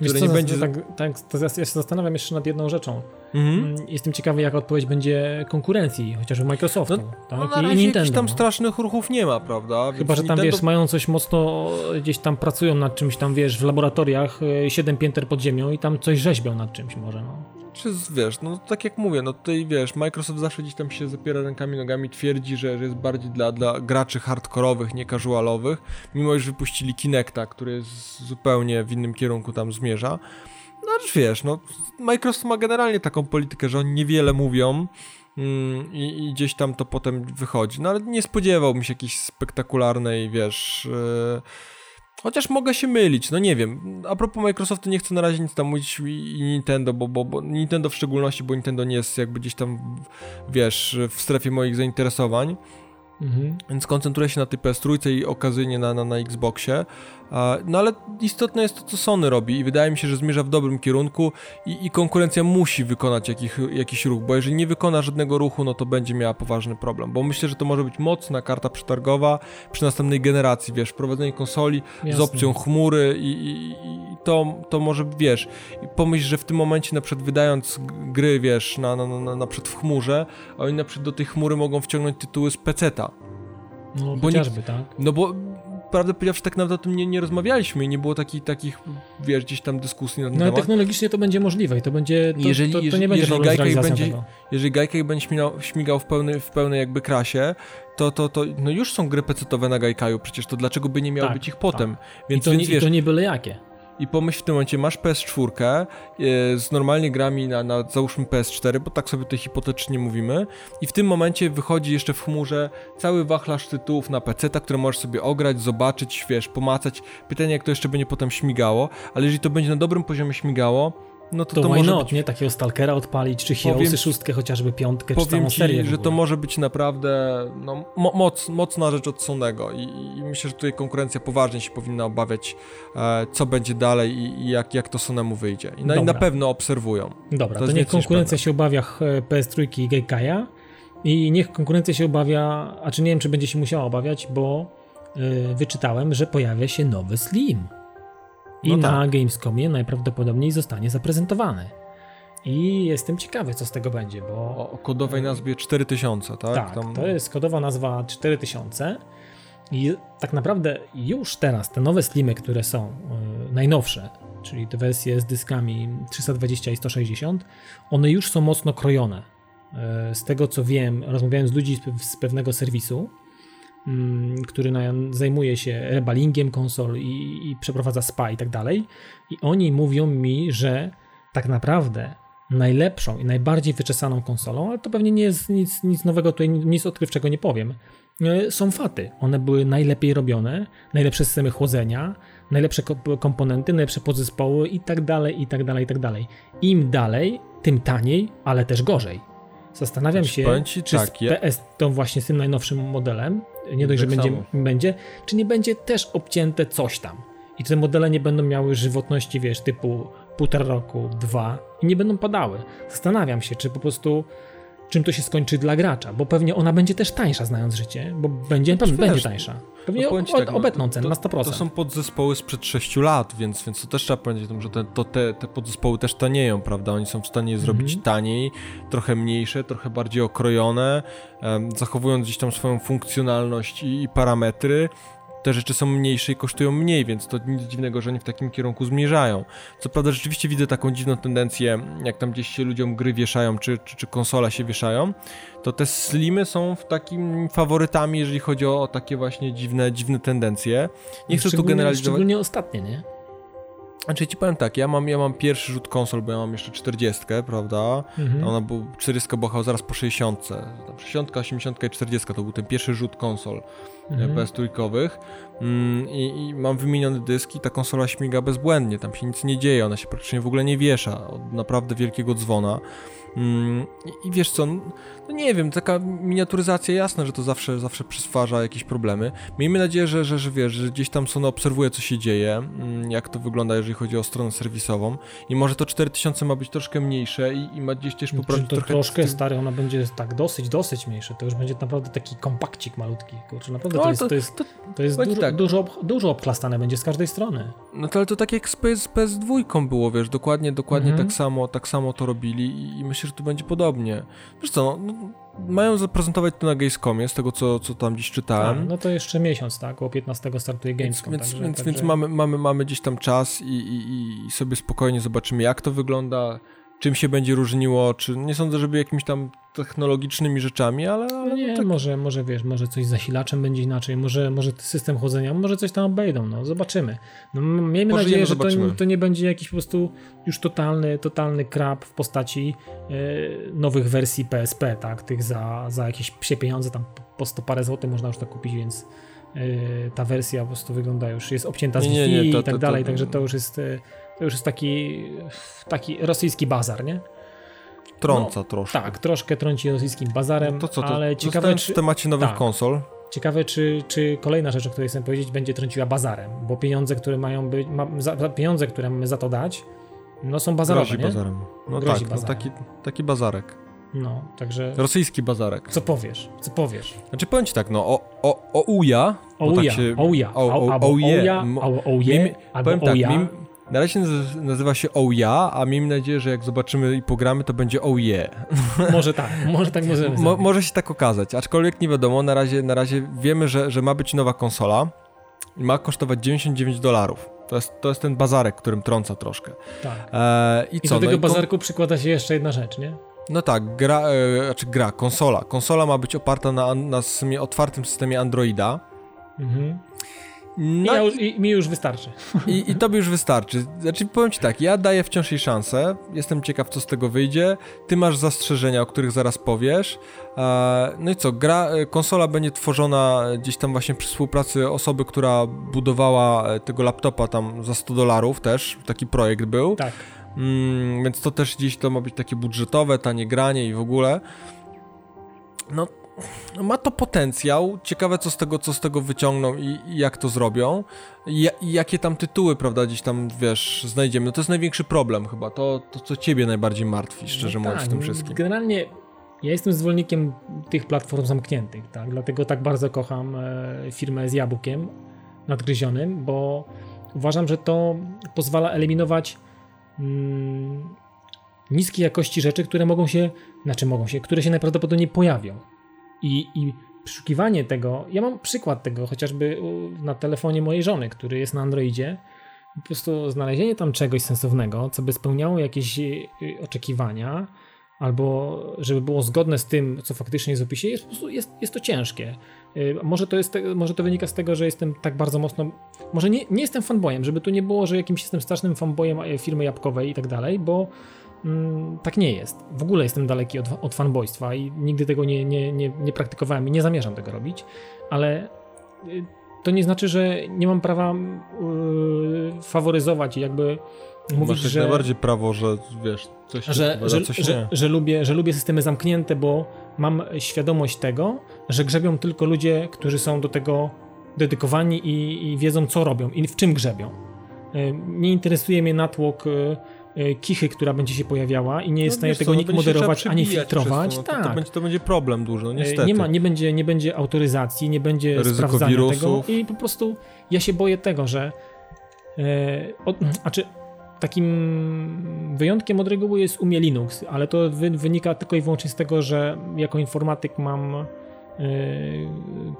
Wiesz które co, nie będzie... tak, tak, to ja się zastanawiam jeszcze nad jedną rzeczą. Mhm. Mm, Jestem ciekawy, jaka odpowiedź będzie konkurencji, chociażby Microsoftu tak? No i Nintendo. jakichś tam no. strasznych ruchów nie ma, prawda? Chyba, Więc że tam, Nintendo- wiesz, mają coś mocno, gdzieś tam pracują nad czymś tam, wiesz, w laboratoriach, y, siedem pięter pod ziemią i tam coś rzeźbią nad czymś może, no. Czy wiesz, no tak jak mówię, no tutaj wiesz, Microsoft zawsze gdzieś tam się zapiera rękami, nogami, twierdzi, że, że jest bardziej dla, dla graczy hardkorowych, nie casualowych, mimo iż wypuścili Kinecta, który jest zupełnie w innym kierunku tam zmierza. No ale wiesz, no Microsoft ma generalnie taką politykę, że oni niewiele mówią mm, i, i gdzieś tam to potem wychodzi, no ale nie spodziewałbym się jakiejś spektakularnej, wiesz... Chociaż mogę się mylić, no nie wiem. A propos Microsoftu nie chcę na razie nic tam mówić i Nintendo, bo, bo, bo Nintendo w szczególności, bo Nintendo nie jest jakby gdzieś tam, wiesz, w strefie moich zainteresowań, Mhm. więc koncentruję się na tej PS3 i okazyjnie na, na, na Xboxie. No ale istotne jest to, co Sony robi i wydaje mi się, że zmierza w dobrym kierunku i, i konkurencja musi wykonać jakich, jakiś ruch, bo jeżeli nie wykona żadnego ruchu, no to będzie miała poważny problem, bo myślę, że to może być mocna karta przetargowa przy następnej generacji, wiesz, wprowadzenie konsoli z Jasne. opcją chmury i, i, i to, to może, wiesz, pomyśl, że w tym momencie na przykład wydając gry, wiesz, na, na, na, na przykład w chmurze, a oni na przykład do tej chmury mogą wciągnąć tytuły z peceta. No, Bo chociażby, tak. No bo prawdę powiedziawszy, tak naprawdę o tym nie, nie rozmawialiśmy i nie było takich, takich, wiesz, gdzieś tam dyskusji na ten No ale temat. technologicznie to będzie możliwe i to będzie, to, Jeżeli- to, to jeżeli- nie będzie jeżeli realizacją będzie-. Jeżeli będzie śmigał, śmigał w, pełnej, w pełnej jakby krasie, to, to, to no już są gry pecetowe na Gaikaju, przecież to dlaczego by nie miało Tak, być ich potem? I Więc, to, więc nie, wiesz, I to nie byle jakie. I pomyśl w tym momencie, masz PS4 e, z normalnie grami na, na załóżmy PS4, bo tak sobie tutaj hipotetycznie mówimy, i w tym momencie wychodzi jeszcze w chmurze cały wachlarz tytułów na PC, które możesz sobie ograć, zobaczyć, wiesz, pomacać. Pytanie, jak to jeszcze będzie potem śmigało, ale jeżeli to będzie na dobrym poziomie śmigało, no to To, to, why może not, być nie? Takiego Stalkera odpalić, czy Heroesy Powiem- szóstkę, chociażby piątkę, czy ci, serię że to może być naprawdę no, mo moc, mocna rzecz od Sonego I, i myślę, że tutaj konkurencja poważnie się powinna obawiać, e, co będzie dalej i, i jak, jak to Sonemu wyjdzie. I, no, i na pewno obserwują. Dobra, To to, niech konkurencja się obawia e, PS3 i Gaikaja i niech konkurencja się obawia, a czy nie wiem, czy będzie się musiała obawiać, bo e, wyczytałem, że pojawia się nowy Slim. I No na tak. Gamescomie najprawdopodobniej zostanie zaprezentowany. I jestem ciekawy, co z tego będzie, bo O, o kodowej nazwie 4000, tak? tak, Tam- to jest kodowa nazwa 4000 i tak naprawdę już teraz te nowe slimy, które są y, najnowsze, czyli te wersje z dyskami 320 i 160, one już są mocno krojone. Y, z tego co wiem, rozmawiałem z ludźmi z, pe- z pewnego serwisu, który na, zajmuje się rebalingiem konsol i, i przeprowadza SPA i tak dalej. I oni mówią mi, że tak naprawdę najlepszą i najbardziej wyczesaną konsolą, ale to pewnie nie jest nic, nic nowego, tutaj nic odkrywczego nie powiem, e, są faty. One były najlepiej robione, najlepsze systemy chłodzenia, najlepsze ko- komponenty, najlepsze podzespoły i tak dalej, i tak dalej, i tak dalej. Im dalej, tym taniej, ale też gorzej. Zastanawiam się, czy tak, z PS tą właśnie z tym najnowszym modelem, nie dość, że Tak będzie, samo. będzie, czy nie będzie też obcięte coś tam. I te modele nie będą miały żywotności, wiesz, typu półtora roku, dwa i nie będą padały. Zastanawiam się, czy po prostu czym to się skończy dla gracza, bo pewnie ona będzie też tańsza, znając życie, bo będzie, pewnie będzie tańsza. Pewnie no, o, tak, no, obetną cenę na 100%. To są podzespoły sprzed 6 lat, więc, więc to też trzeba powiedzieć, że te, to te, te podzespoły też tanieją, prawda? Oni są w stanie je zrobić Mhm. taniej, trochę mniejsze, trochę bardziej okrojone, em, zachowując gdzieś tam swoją funkcjonalność i, i parametry. Te rzeczy są mniejsze i kosztują mniej, więc to nic dziwnego, że oni w takim kierunku zmierzają. Co prawda rzeczywiście widzę taką dziwną tendencję, jak tam gdzieś się ludziom gry wieszają, czy, czy, czy konsola się wieszają, to te slimy są w takim faworytami, jeżeli chodzi o, o takie właśnie dziwne, dziwne tendencje. Nie chcę tu generalizować. Szczególnie ostatnie, nie? Znaczy ci powiem tak, ja mam, ja mam pierwszy rzut konsol, bo ja mam jeszcze 40, prawda? Mhm. Ona był, 40 była chyba zaraz po 60. Tam 60, 80 i 40 to był ten pierwszy rzut konsol Mhm. mhm. PS trójkowych. Mm, i, I mam wymieniony dysk i ta konsola śmiga bezbłędnie, tam się nic nie dzieje, ona się praktycznie w ogóle nie wiesza od naprawdę wielkiego dzwona. Mm, i, I wiesz co, no nie wiem, taka miniaturyzacja, jasne, że to zawsze, zawsze przysparza jakieś problemy. Miejmy nadzieję, że, że, że wiesz, że gdzieś tam Sony obserwuje, co się dzieje, mm, jak to wygląda, jeżeli chodzi o stronę serwisową. I może to 4000 ma być troszkę mniejsze i, i ma gdzieś też poprawić to trochę... troszkę stary, ona będzie tak dosyć, dosyć mniejsza. To już będzie naprawdę taki kompakcik malutki. Kurczę, naprawdę No, to jest, to- to jest, to- to jest dużo, tak. dużo, ob- dużo obchlastane będzie z każdej strony. No to ale to tak jak z PS, PS2 było, wiesz, dokładnie, dokładnie Mhm. tak samo, tak samo to robili i, i myślę, że tu będzie podobnie. Wiesz co, no, no, mają zaprezentować to na Gamescomie, z tego co, co tam gdzieś Tak, czytałem. no to jeszcze miesiąc, tak? O 15 startuje Gamescom. więc, także, więc, także... więc mamy, mamy, mamy gdzieś tam czas i, i, i sobie spokojnie zobaczymy, jak to wygląda, czym się będzie różniło, czy nie sądzę, żeby jakimiś tam technologicznymi rzeczami, ale, ale No nie, tak, może, może wiesz, może coś z zasilaczem będzie inaczej, może, może system chłodzenia, może coś tam obejdą, no zobaczymy. No, miejmy Pożyjemy, nadzieję, że to, to nie będzie jakiś po prostu już totalny, totalny krab w postaci e, nowych wersji PSP, tak, tych za, za jakieś psie pieniądze, tam po- po 100 parę złotych można już to kupić, więc e, ta wersja po prostu wygląda już, jest obcięta z Wi-Fi to- i tak to- to- dalej, także to już jest, e, to już jest taki, taki rosyjski bazar, nie? trąca troszkę. Tak, troszkę trąci rosyjskim bazarem, To co, to ale ciekawe, czy, w temacie nowych tak. konsol, Ciekawe, czy, czy kolejna rzecz, o której chcę powiedzieć, będzie trąciła bazarem, bo pieniądze, które mają być, ma, za, pieniądze, które mamy za to dać, no są bazarowe, grozi nie? bazarem. No Grozi tak, no bazarem. taki, taki bazarek. No, także Rosyjski bazarek. co powiesz, co powiesz? Znaczy powiem ci tak, no o, o, o uja, bo Ouja, tak się... ouja, o- o- albo ouje. ouja, M- albo ouje, Miejmy- albo Powiem tak, ouja. mim, na razie naz- nazywa się Ouya, a miejmy nadzieję, że jak zobaczymy i pogramy, to będzie Ouye. Może tak, może tak możemy Mo, może się tak okazać, aczkolwiek nie wiadomo, na razie, na razie wiemy, że, że ma być nowa konsola i ma kosztować 99 dolarów. To jest, to jest ten bazarek, którym trąca troszkę. Tak. E, I I co? do tego no, i kon- bazarku przykłada się jeszcze jedna rzecz, nie? no tak, gra, e, znaczy gra, konsola. Konsola ma być oparta na, na systemie, otwartym systemie Androida. Mhm. I, No ja już, i mi już wystarczy. I, I tobie już wystarczy. Znaczy, powiem ci tak, ja daję wciąż jej szansę. Jestem ciekaw, co z tego wyjdzie. Ty masz zastrzeżenia, o których zaraz powiesz. E, no i co, gra, e, konsola będzie tworzona gdzieś tam właśnie przy współpracy osoby, która budowała e, tego laptopa tam za 100 dolarów też. Taki projekt był. Tak. Mm, więc to też gdzieś to ma być takie budżetowe, tanie granie i w ogóle. No ma to potencjał. Ciekawe, co z tego, co z tego wyciągną i, i jak to zrobią. I, I jakie tam tytuły, prawda, gdzieś tam, wiesz, znajdziemy. No to jest największy problem chyba. To, to co ciebie najbardziej martwi, szczerze No mówiąc, tak, w tym wszystkim. Generalnie ja jestem zwolennikiem tych platform zamkniętych, tak? Dlatego tak bardzo kocham e, firmę z jabłkiem nadgryzionym, bo uważam, że to pozwala eliminować mm, niskiej jakości rzeczy, które mogą się, znaczy mogą się, które się najprawdopodobniej pojawią. I, i tego, ja mam przykład tego chociażby na telefonie mojej żony, który jest na Androidzie. Po prostu znalezienie tam czegoś sensownego, co by spełniało jakieś y, oczekiwania, albo żeby było zgodne z tym, co faktycznie jest w opisie, jest, po prostu, jest, jest to ciężkie. Y, Może to, jest może to wynika z tego, że jestem tak bardzo mocno. Może nie, nie jestem fanboyem, żeby tu nie było, że jakimś jestem strasznym fanboyem e, firmy jabłkowej i tak dalej, bo mm, tak nie jest. W ogóle jestem daleki od, od fanboystwa i nigdy tego nie, nie, nie, nie praktykowałem i nie zamierzam tego robić, ale y, to nie znaczy, że nie mam prawa y, faworyzować i jakby mówić, Masz że najbardziej prawo, że wiesz, coś się że, że, coś że, że, lubię, że lubię systemy zamknięte, bo mam świadomość tego, że grzebią tylko ludzie, którzy są do tego dedykowani i, i wiedzą, co robią i w czym grzebią. Y, Nie interesuje mnie natłok y, e, kichy, która będzie się pojawiała i nie jest No w stanie wiesz tego co, no nikt moderować ani filtrować. to, no to, tak. to, będzie, to będzie problem duży, no E, niestety. Nie, ma, nie, będzie, nie będzie autoryzacji, nie będzie Ryzyko sprawdzania wirusów. tego i po prostu ja się boję tego, że e, od, a czy takim wyjątkiem od reguły jest umie Linux, ale to wy, wynika tylko i wyłącznie z tego, że jako informatyk mam e,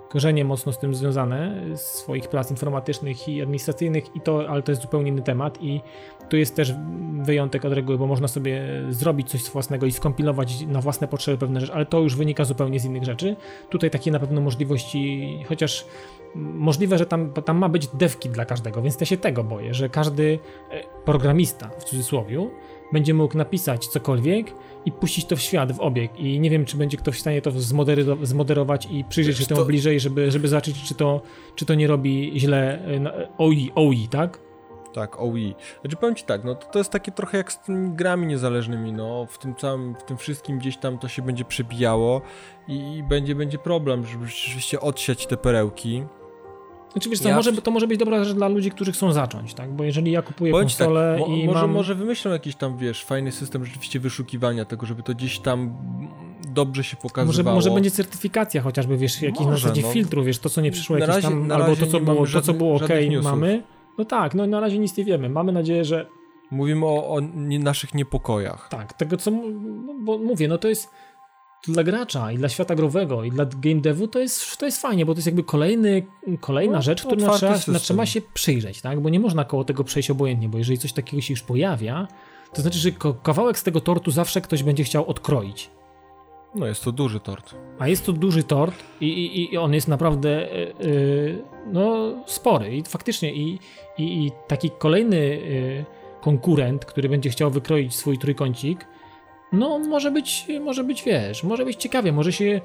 korzenie mocno z tym związane, z swoich prac informatycznych i administracyjnych i to, ale to jest zupełnie inny temat i tu jest też wyjątek od reguły, bo można sobie zrobić coś własnego i skompilować na własne potrzeby pewne rzeczy, ale to już wynika zupełnie z innych rzeczy. Tutaj takie na pewno możliwości, chociaż możliwe, że tam, tam ma być devki dla każdego, więc ja się tego boję, że każdy e, programista, w cudzysłowie, będzie mógł napisać cokolwiek i puścić to w świat, w obieg i nie wiem, czy będzie ktoś w stanie to zmoderować i przyjrzeć się temu to- bliżej, żeby, żeby zobaczyć, czy to, czy to nie robi źle e, OI, OI, tak? Tak, OI. Znaczy powiem ci tak, no to, to jest takie trochę jak z tymi grami niezależnymi, no w tym całym, w tym wszystkim gdzieś tam to się będzie przebijało i, i będzie, będzie problem, żeby rzeczywiście odsiać te perełki. Znaczy wiesz co, Ja- może, to może być dobra rzecz dla ludzi, którzy chcą zacząć, tak? Bo jeżeli ja kupuję tak, konsolę mo- i może, mam... może wymyślą jakiś tam, wiesz, fajny system rzeczywiście wyszukiwania tego, żeby to gdzieś tam dobrze się Może, pokazywało. może będzie certyfikacja chociażby, wiesz, jakiś na Może, zasadzie no. filtru, wiesz, to co nie przyszło Na jakieś razie- tam, albo to co było, to co żadnych- było ok, żadnych mamy. No tak, no na razie nic nie wiemy. Mamy nadzieję, że Mówimy o, o naszych niepokojach. tak, tego co, no, bo mówię, no to jest dla gracza i dla świata growego i dla game devu to jest, to jest fajnie, bo to jest jakby kolejny, kolejna No, rzecz, którą trzeba, na trzeba się przyjrzeć, tak? Bo nie można koło tego przejść obojętnie, bo jeżeli coś takiego się już pojawia, to znaczy, że kawałek z tego tortu zawsze ktoś będzie chciał odkroić. No jest to duży tort. A jest to duży tort i, i, i on jest naprawdę e, no, spory i faktycznie i, i, i taki kolejny e, konkurent, który będzie chciał wykroić swój trójkącik, no może być, może być, wiesz, może być ciekawie, może się,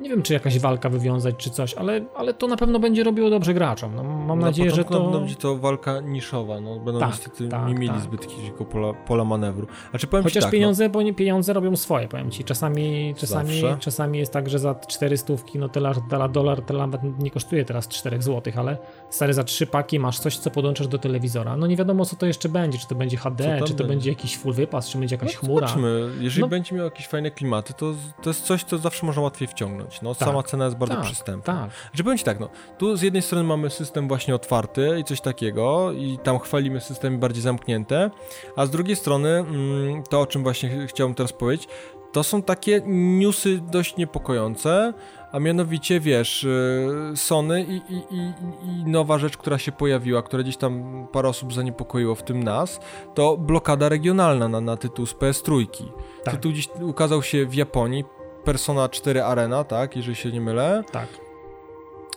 nie wiem czy jakaś walka wywiązać czy coś, ale, ale to na pewno będzie robiło dobrze graczom. No, mam Na nadzieję, że to... będzie to walka niszowa, no będą Tak, niestety tak, nie mieli tak. zbyt dużego pola, pola manewru. A czy powiem ci Chociaż tak, pieniądze, bo nie, pieniądze robią swoje, powiem ci. Czasami, czasami, Zawsze. czasami jest tak, że za 400 no dolar, dolar, dolar to nawet nie kosztuje teraz 4 zł, ale stary za trzy paki masz coś, co podłączasz do telewizora. No nie wiadomo, co to jeszcze będzie. Czy to będzie HD, czy to będzie? będzie? jakiś full wypas, czy będzie jakaś no, chmura. Zobaczmy, jeżeli No. będzie miał jakieś fajne klimaty, to, to jest coś, co zawsze można łatwiej wciągnąć. No, Tak, sama cena jest bardzo tak, przystępna. Tak. Że powiem ci tak, no, tu z jednej strony mamy system właśnie otwarty i coś takiego i tam chwalimy systemy bardziej zamknięte, a z drugiej strony mm, to, o czym właśnie ch- chciałbym teraz powiedzieć, to są takie newsy dość niepokojące, a mianowicie, wiesz, y, Sony i, i, i, i nowa rzecz, która się pojawiła, która gdzieś tam parę osób zaniepokoiło, w tym nas, to blokada regionalna na, na tytuł z PS3. Tak. Tytuł gdzieś ukazał się w Japonii, Persona 4 Arena, tak, jeżeli się nie mylę. Tak.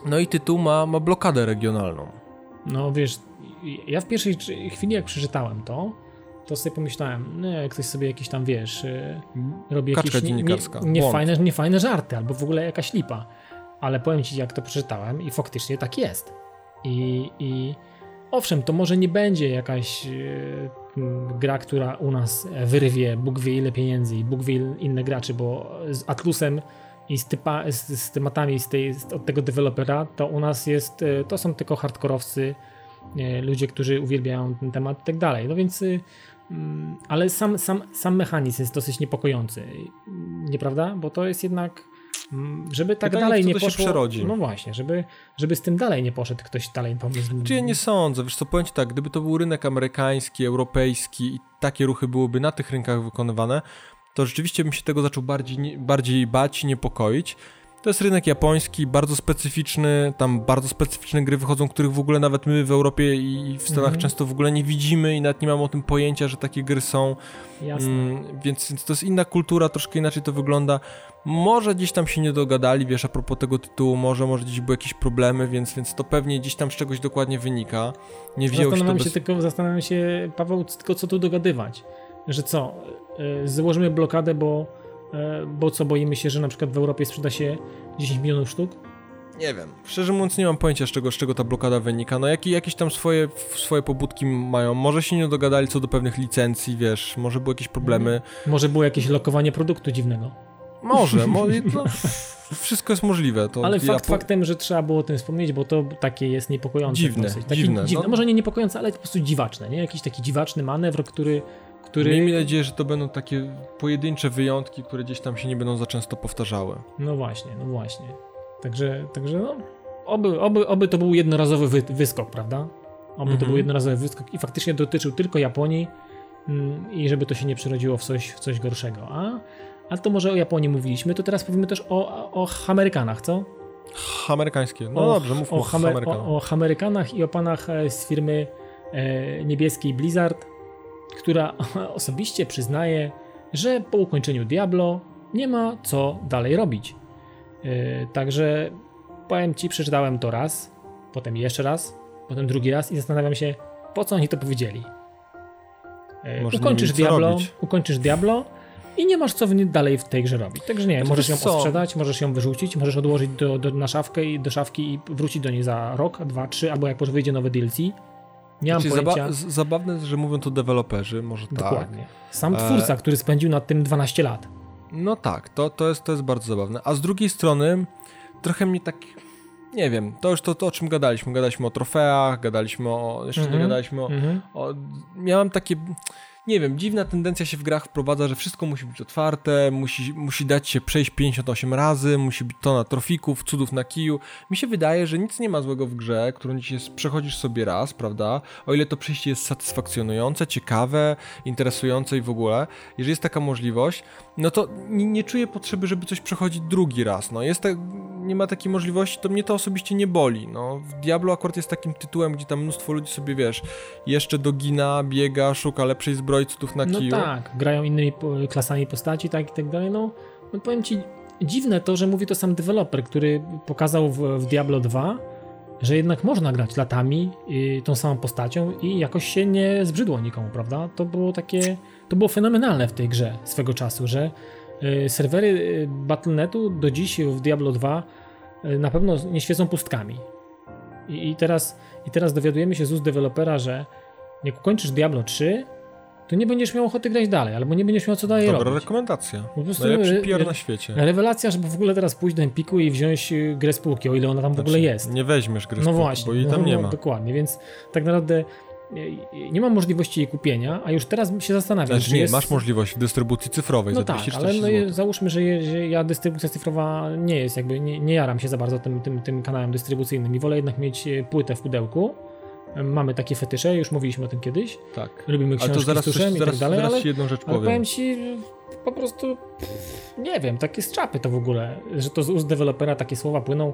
No i tytuł ma, ma blokadę regionalną. No wiesz, ja w pierwszej chwili jak przeczytałem to, to sobie pomyślałem, no jak ktoś sobie jakiś tam, wiesz, y, robi Kaczka jakieś nie, nie, dziennikarska. niefajne, niefajne żarty, albo w ogóle jakaś lipa. Ale powiem ci, jak to przeczytałem i faktycznie tak jest. I, i owszem, to może nie będzie jakaś y, gra, która u nas wyrwie Bóg wie ile pieniędzy i Bóg wie inne graczy, bo z Atlusem i z, typa, z, z tematami z tej, z, od tego dewelopera, to u nas jest, y, to są tylko hardkorowcy, y, ludzie, którzy uwielbiają ten temat i tak dalej. No więc, y, mm, ale sam, sam, sam mechanizm jest dosyć niepokojący, y, nieprawda? Bo to jest jednak, mm, żeby tak Pytanie, dalej nie to się poszło. przerodzi. No właśnie, żeby, żeby z tym dalej nie poszedł ktoś dalej pomysł. Czy ja nie sądzę, wiesz co, powiem ci tak, gdyby to był rynek amerykański, europejski i takie ruchy byłyby na tych rynkach wykonywane, to rzeczywiście bym się tego zaczął bardziej, bardziej bać i niepokoić. To jest rynek japoński, bardzo specyficzny, tam bardzo specyficzne gry wychodzą, których w ogóle nawet my w Europie i w Stanach Mhm. często w ogóle nie widzimy i nawet nie mamy o tym pojęcia, że takie gry są. Jasne. Mm, więc, to jest inna kultura, troszkę inaczej to wygląda. Może gdzieś tam się nie dogadali, wiesz, a propos tego tytułu, może, może gdzieś były jakieś problemy, więc, więc to pewnie gdzieś tam z czegoś dokładnie wynika. Nie wzięło się to Zastanawiam bez... się tylko, zastanawiam się, Paweł, tylko co tu dogadywać. Że co, y, założymy blokadę, bo, bo co, boimy się, że na przykład w Europie sprzeda się 10 milionów sztuk? Nie wiem. Szczerze mówiąc nie mam pojęcia z czego, z czego ta blokada wynika. No jak, jakieś tam swoje, swoje pobudki mają. Może się nie dogadali co do pewnych licencji, wiesz, może były jakieś problemy. Może było jakieś lokowanie produktu dziwnego. Może, mo no, wszystko jest możliwe. To Ale ja fakt po- faktem, że trzeba było o tym wspomnieć, bo to takie jest niepokojące. Dziwne, dosyć. Takie dziwne, dziwne. no. Może nie niepokojące, ale po prostu dziwaczne, nie? Jakiś taki dziwaczny manewr, który który... Miejmy nadzieję, że to będą takie pojedyncze wyjątki, które gdzieś tam się nie będą za często powtarzały. No właśnie, no właśnie. Także, także no, oby, oby, oby to był jednorazowy wy, wyskok, prawda? Oby Mhm. to był jednorazowy wyskok i faktycznie dotyczył tylko Japonii mm, i żeby to się nie przerodziło w coś, w coś gorszego. A, a to może o Japonii mówiliśmy, to teraz powiemy też o, o Amerykanach, co? Amerykańskie. No o, dobrze, mówmy o, o, o, o Amerykanach i o panach e, z firmy e, niebieskiej Blizzard, która osobiście przyznaje, że po ukończeniu Diablo nie ma co dalej robić. E, także powiem ci, przeczytałem to raz, potem jeszcze raz, potem drugi raz i zastanawiam się, po co oni to powiedzieli. Nie ukończysz Diablo, robić. ukończysz Diablo i nie masz co dalej w tej grze robić. Także nie, Znaczy, możesz ją co? możesz ją wyrzucić, możesz odłożyć do, do, na szafkę i do szafki i wrócić do niej za rok, dwa, trzy, albo jak już wyjdzie nowe DLC. Nie mam Znaczy, pojęcia. zaba- zabawne że mówią to deweloperzy, może tak. Dokładnie. Sam E, twórca, który spędził nad tym 12 lat. No tak, to, to, jest, to jest bardzo zabawne. A z drugiej strony, trochę mnie tak. Nie wiem, to już to, to o czym gadaliśmy. Gadaliśmy o trofeach, gadaliśmy o. Jeszcze Mhm. nie gadaliśmy o, Mhm. o. Miałem takie. Nie wiem, dziwna tendencja się w grach wprowadza, że wszystko musi być otwarte, musi, musi dać się przejść 58 razy, musi być tona trofików, cudów na kiju. Mi się wydaje, że nic nie ma złego w grze, którą dzisiaj przechodzisz sobie raz, prawda? O ile to przejście jest satysfakcjonujące, ciekawe, interesujące i w ogóle. Jeżeli jest taka możliwość, no to nie, nie czuję potrzeby, żeby coś przechodzić drugi raz. No jest tak, nie ma takiej możliwości, to mnie to osobiście nie boli. No, w Diablo akurat jest takim tytułem, gdzie tam mnóstwo ludzi sobie, wiesz, jeszcze dogina, biega, szuka lepszej zbroi, cudów na No kiju. tak, grają innymi klasami postaci, tak i tak dalej. No, no powiem ci, dziwne to, że mówi to sam deweloper, który pokazał w, w Diablo 2, że jednak można grać latami y, tą samą postacią i jakoś się nie zbrzydło nikomu, prawda? To było takie, to było fenomenalne w tej grze swego czasu, że y, serwery y, Battle.netu do dziś w Diablo 2 y, na pewno nie świecą pustkami. I, teraz, I teraz dowiadujemy się z ust dewelopera, że jak ukończysz Diablo 3, to nie będziesz miał ochoty grać dalej, albo nie będziesz miał co dalej Dobra robić. rekomendacja. Po prostu, Najlepszy PR na świecie. Rewelacja, żeby w ogóle teraz pójść do Empiku i wziąć grę z półki, o ile ona tam w ogóle Znaczy, jest. Nie weźmiesz gry No półki, właśnie, bo jej no, tam nie no, ma. Dokładnie, więc tak naprawdę nie mam możliwości jej kupienia, a już teraz się zastanawiam, Znaczy czy nie, jest... masz możliwość w dystrybucji cyfrowej No za tak, 240 ale no, załóżmy, że, je, że ja dystrybucja cyfrowa nie jest jakby, nie, nie jaram się za bardzo tym, tym, tym kanałem dystrybucyjnym i wolę jednak mieć e, płytę w pudełku. E, Mamy takie fetysze, już mówiliśmy o tym kiedyś. Tak. Lubimy Ale książki to zaraz, coś, i zaraz, tak dalej, zaraz ale, ci jedną rzecz ale powiem. powiem ci, po prostu nie wiem, takie z czapy to w ogóle, że to z ust dewelopera takie słowa płyną,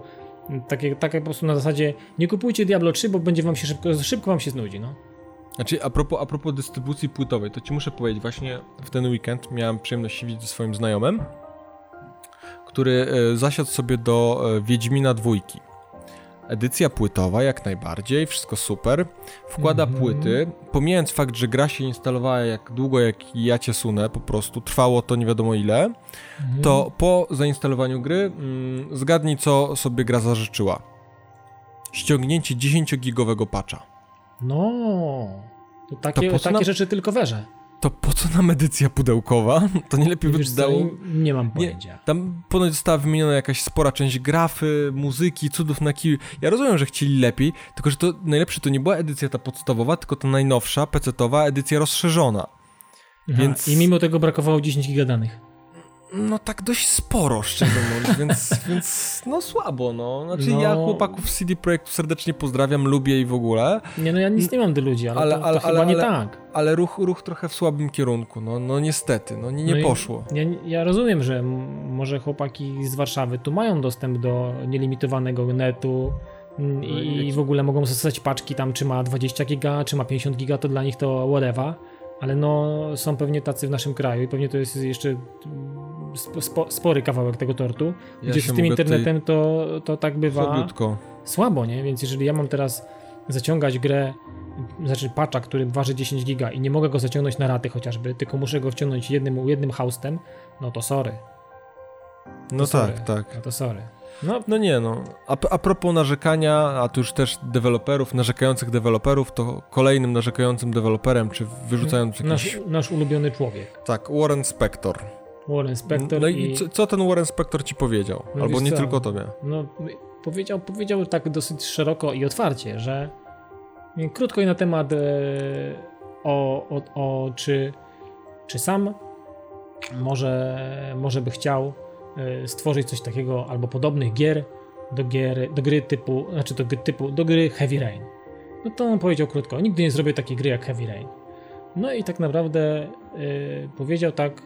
takie, takie po prostu na zasadzie nie kupujcie Diablo 3, bo będzie wam się szybko, szybko wam się znudzi, no. Znaczy, a propos, a propos dystrybucji płytowej, to ci muszę powiedzieć, właśnie w ten weekend miałem przyjemność się widzieć ze swoim znajomym, który e, zasiadł sobie do e, Wiedźmina dwójki. Edycja płytowa, jak najbardziej, wszystko super. Wkłada Mhm. płyty, pomijając fakt, że gra się instalowała jak długo, jak ja cię sunę, po prostu trwało to nie wiadomo ile, Mhm. to po zainstalowaniu gry mm, zgadnij, co sobie gra zażyczyła. Ściągnięcie 10-gigowego patcha. No, to takie, co takie nam- rzeczy tylko werze. To po co nam edycja pudełkowa? To nie lepiej by dało... nie mam pojęcia. Tam ponoć została wymieniona jakaś spora część grafy, muzyki, cudów na kiju. Ja rozumiem, że chcieli lepiej, tylko że to najlepsze to nie była edycja ta podstawowa, tylko ta najnowsza, pecetowa, edycja rozszerzona. Aha, więc- I mimo tego brakowało 10 giga danych. No tak dość sporo, szczerze mówiąc, więc, więc no słabo, no. Znaczy No. ja chłopaków CD Projektu serdecznie pozdrawiam, lubię i w ogóle, Nie, no ja nic nie mam do ludzi, ale, Ale- to, to ale- chyba ale- nie tak. ale ruch, ruch trochę w słabym kierunku, no, no niestety, no nie, nie No poszło. Ja, ja rozumiem, że może chłopaki z Warszawy tu mają dostęp do nielimitowanego netu mm, No i, w ogóle mogą zostać paczki tam, czy ma 20 giga, czy ma 50 giga, to dla nich to whatever. Ale no, są pewnie tacy w naszym kraju i pewnie to jest jeszcze spo, spo, spory kawałek tego tortu, Ja gdzie z tym internetem to, to tak bywa słabo, nie? Więc jeżeli ja mam teraz zaciągać grę, znaczy patcha, który waży 10 giga i nie mogę go zaciągnąć na raty chociażby, tylko muszę go wciągnąć jednym, jednym haustem, no to sorry. No sorry. tak, tak. No to sorry. No, No nie no, a, a propos narzekania, a tu już też deweloperów, narzekających deweloperów, to kolejnym narzekającym deweloperem, czy wyrzucającym jakiś... nasz, nasz ulubiony człowiek, Tak, Warren Spector. Warren Spector No i, i co, co ten Warren Spector ci powiedział? No Albo nie co? tylko tobie. no, powiedział, powiedział tak dosyć szeroko i otwarcie, że krótko i na temat e, o, o, o czy czy sam może, może by chciał y, stworzyć coś takiego albo podobnych gier do, gier, do gry typu, znaczy do, typu, do gry Heavy Rain. No to on powiedział krótko, nigdy nie zrobię takiej gry jak Heavy Rain. No i tak naprawdę yy, powiedział tak,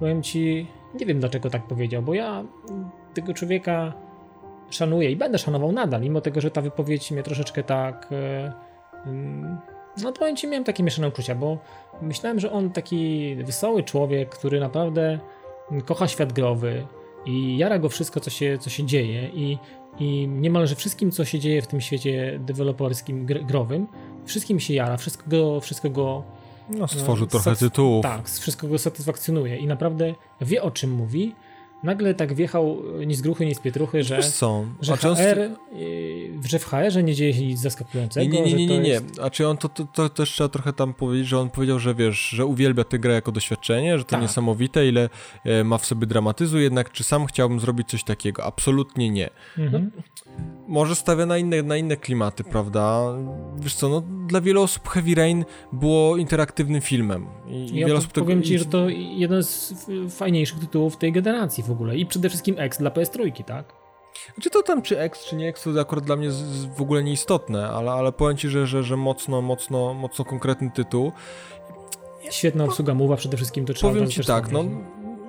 powiem ci, nie wiem dlaczego tak powiedział, bo ja tego człowieka szanuję i będę szanował nadal, mimo tego, że ta wypowiedź mnie troszeczkę tak. Yy, yy, no powiem ci, miałem takie mieszane uczucia, bo myślałem, że on taki wesoły człowiek, który naprawdę kocha świat growy i jara go wszystko, co się, co się dzieje i, i niemalże wszystkim, co się dzieje w tym świecie deweloperskim, growym, wszystkim się jara, wszystko go, wszystko go no, stworzył e, trochę tytułów. Tak, wszystko go satysfakcjonuje i naprawdę wie o czym mówi nagle tak wjechał ni z gruchy, ni z pietruchy, że, są. że, HR, że w HR-ze nie dzieje się nic zaskakującego. Nie, nie, nie, nie, nie. Jest... A czy on to, to, to, też trzeba trochę tam powiedzieć, że on powiedział, że wiesz, że uwielbia tę grę jako doświadczenie, że to tak. niesamowite, ile e, ma w sobie dramatyzu, jednak czy sam chciałbym zrobić coś takiego? Absolutnie nie. Mhm. No, może stawia na inne, na inne klimaty, prawda? Wiesz co, no dla wielu osób Heavy Rain było interaktywnym filmem. I ja wiele osób powiem tego... ci, że to jeden z fajniejszych tytułów tej generacji w ogóle i przede wszystkim X dla PS3, tak? Czy to tam, czy X, czy nie X, to akurat dla mnie w ogóle nieistotne, ale, ale powiem ci, że, że, że mocno, mocno, mocno konkretny tytuł. Świetna obsługa mowa przede wszystkim to trzeba Powiem ci tak, no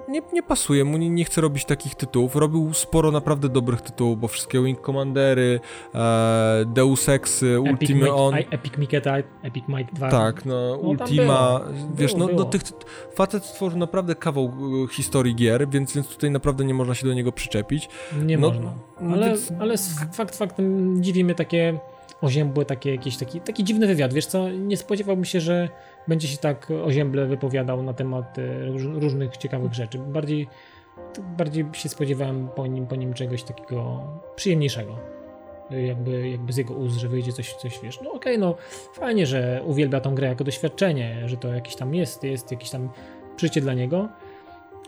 nie, nie pasuje mu, nie, nie chce robić takich tytułów. Robił sporo naprawdę dobrych tytułów, bo wszystkie Wing Commandery, e, Deus Ex, Ultima On. Epic Mickey, Epic Might 2. Tak, no, no Ultima. Wiesz, było, no, no tych, facet stworzył naprawdę kawał e, historii gier, więc, więc tutaj naprawdę nie można się do niego przyczepić. Nie no, można. No ale, więc... ale fakt faktem dziwi mnie takie oziębłe, takie, jakiś taki, taki dziwny wywiad. Wiesz co, nie spodziewałbym się, że będzie się tak ozięble wypowiadał na temat e, różnych ciekawych rzeczy. Bardziej, bardziej się spodziewałem po nim, po nim czegoś takiego przyjemniejszego. Jakby, jakby z jego ust, że wyjdzie coś, coś wiesz. No okej, okay, no fajnie, że uwielbia tą grę jako doświadczenie, że to jakiś tam jest, jest jakiś tam życie dla niego,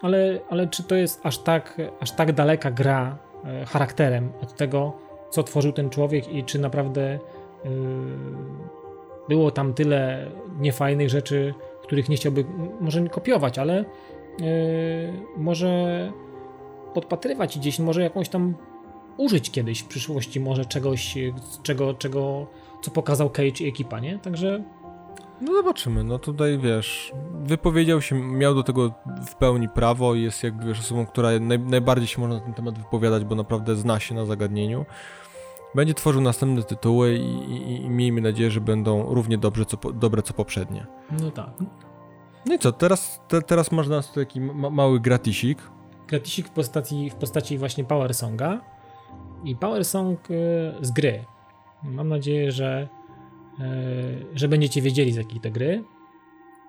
ale, ale czy to jest aż tak, aż tak daleka gra e, charakterem od tego, co tworzył ten człowiek i czy naprawdę yy, było tam tyle niefajnych rzeczy, których nie chciałby może nie kopiować, ale yy, może podpatrywać gdzieś, może jakąś tam użyć kiedyś w przyszłości, może czegoś, czego, czego, co pokazał Cage i ekipa, nie? Także no zobaczymy, no tutaj wiesz, wypowiedział się, miał do tego w pełni prawo jest jakby wiesz, osobą, która naj, najbardziej się może na ten temat wypowiadać, bo naprawdę zna się na zagadnieniu będzie tworzył następne tytuły i, i, i miejmy nadzieję, że będą równie dobrze, co, dobre co poprzednie. No tak. No i co, teraz, te, teraz masz nas taki ma, mały gratisik. Gratisik w postaci, w postaci właśnie Power Songa i Power Song y, z gry. Mam nadzieję, że, y, że będziecie wiedzieli z jakiej to gry.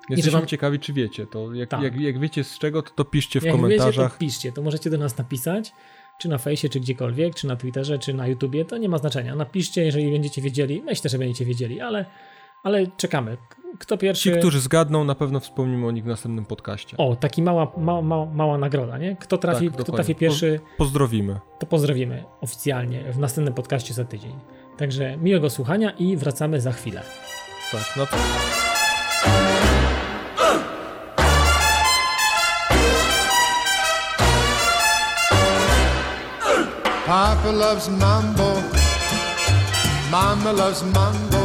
Jesteśmy wam... ciekawi, czy wiecie. To jak, tak. jak, jak wiecie z czego, to, to piszcie w jak komentarzach. Wiecie, to piszcie, to możecie do nas napisać czy na fejsie, czy gdziekolwiek, czy na Twitterze, czy na YouTubie, to nie ma znaczenia. Napiszcie, jeżeli będziecie wiedzieli. Myślę, że będziecie wiedzieli, ale, ale czekamy. Kto pierwszy... Ci, którzy zgadną, na pewno wspomnimy o nich w następnym podcaście. O, taki mała, ma, ma, mała nagroda, nie? Kto trafi, tak, kto trafi pierwszy... Po, pozdrowimy. To pozdrowimy oficjalnie w następnym podcaście za tydzień. Także miłego słuchania i wracamy za chwilę. Tak, no to... Papa loves mambo. Mama loves mambo.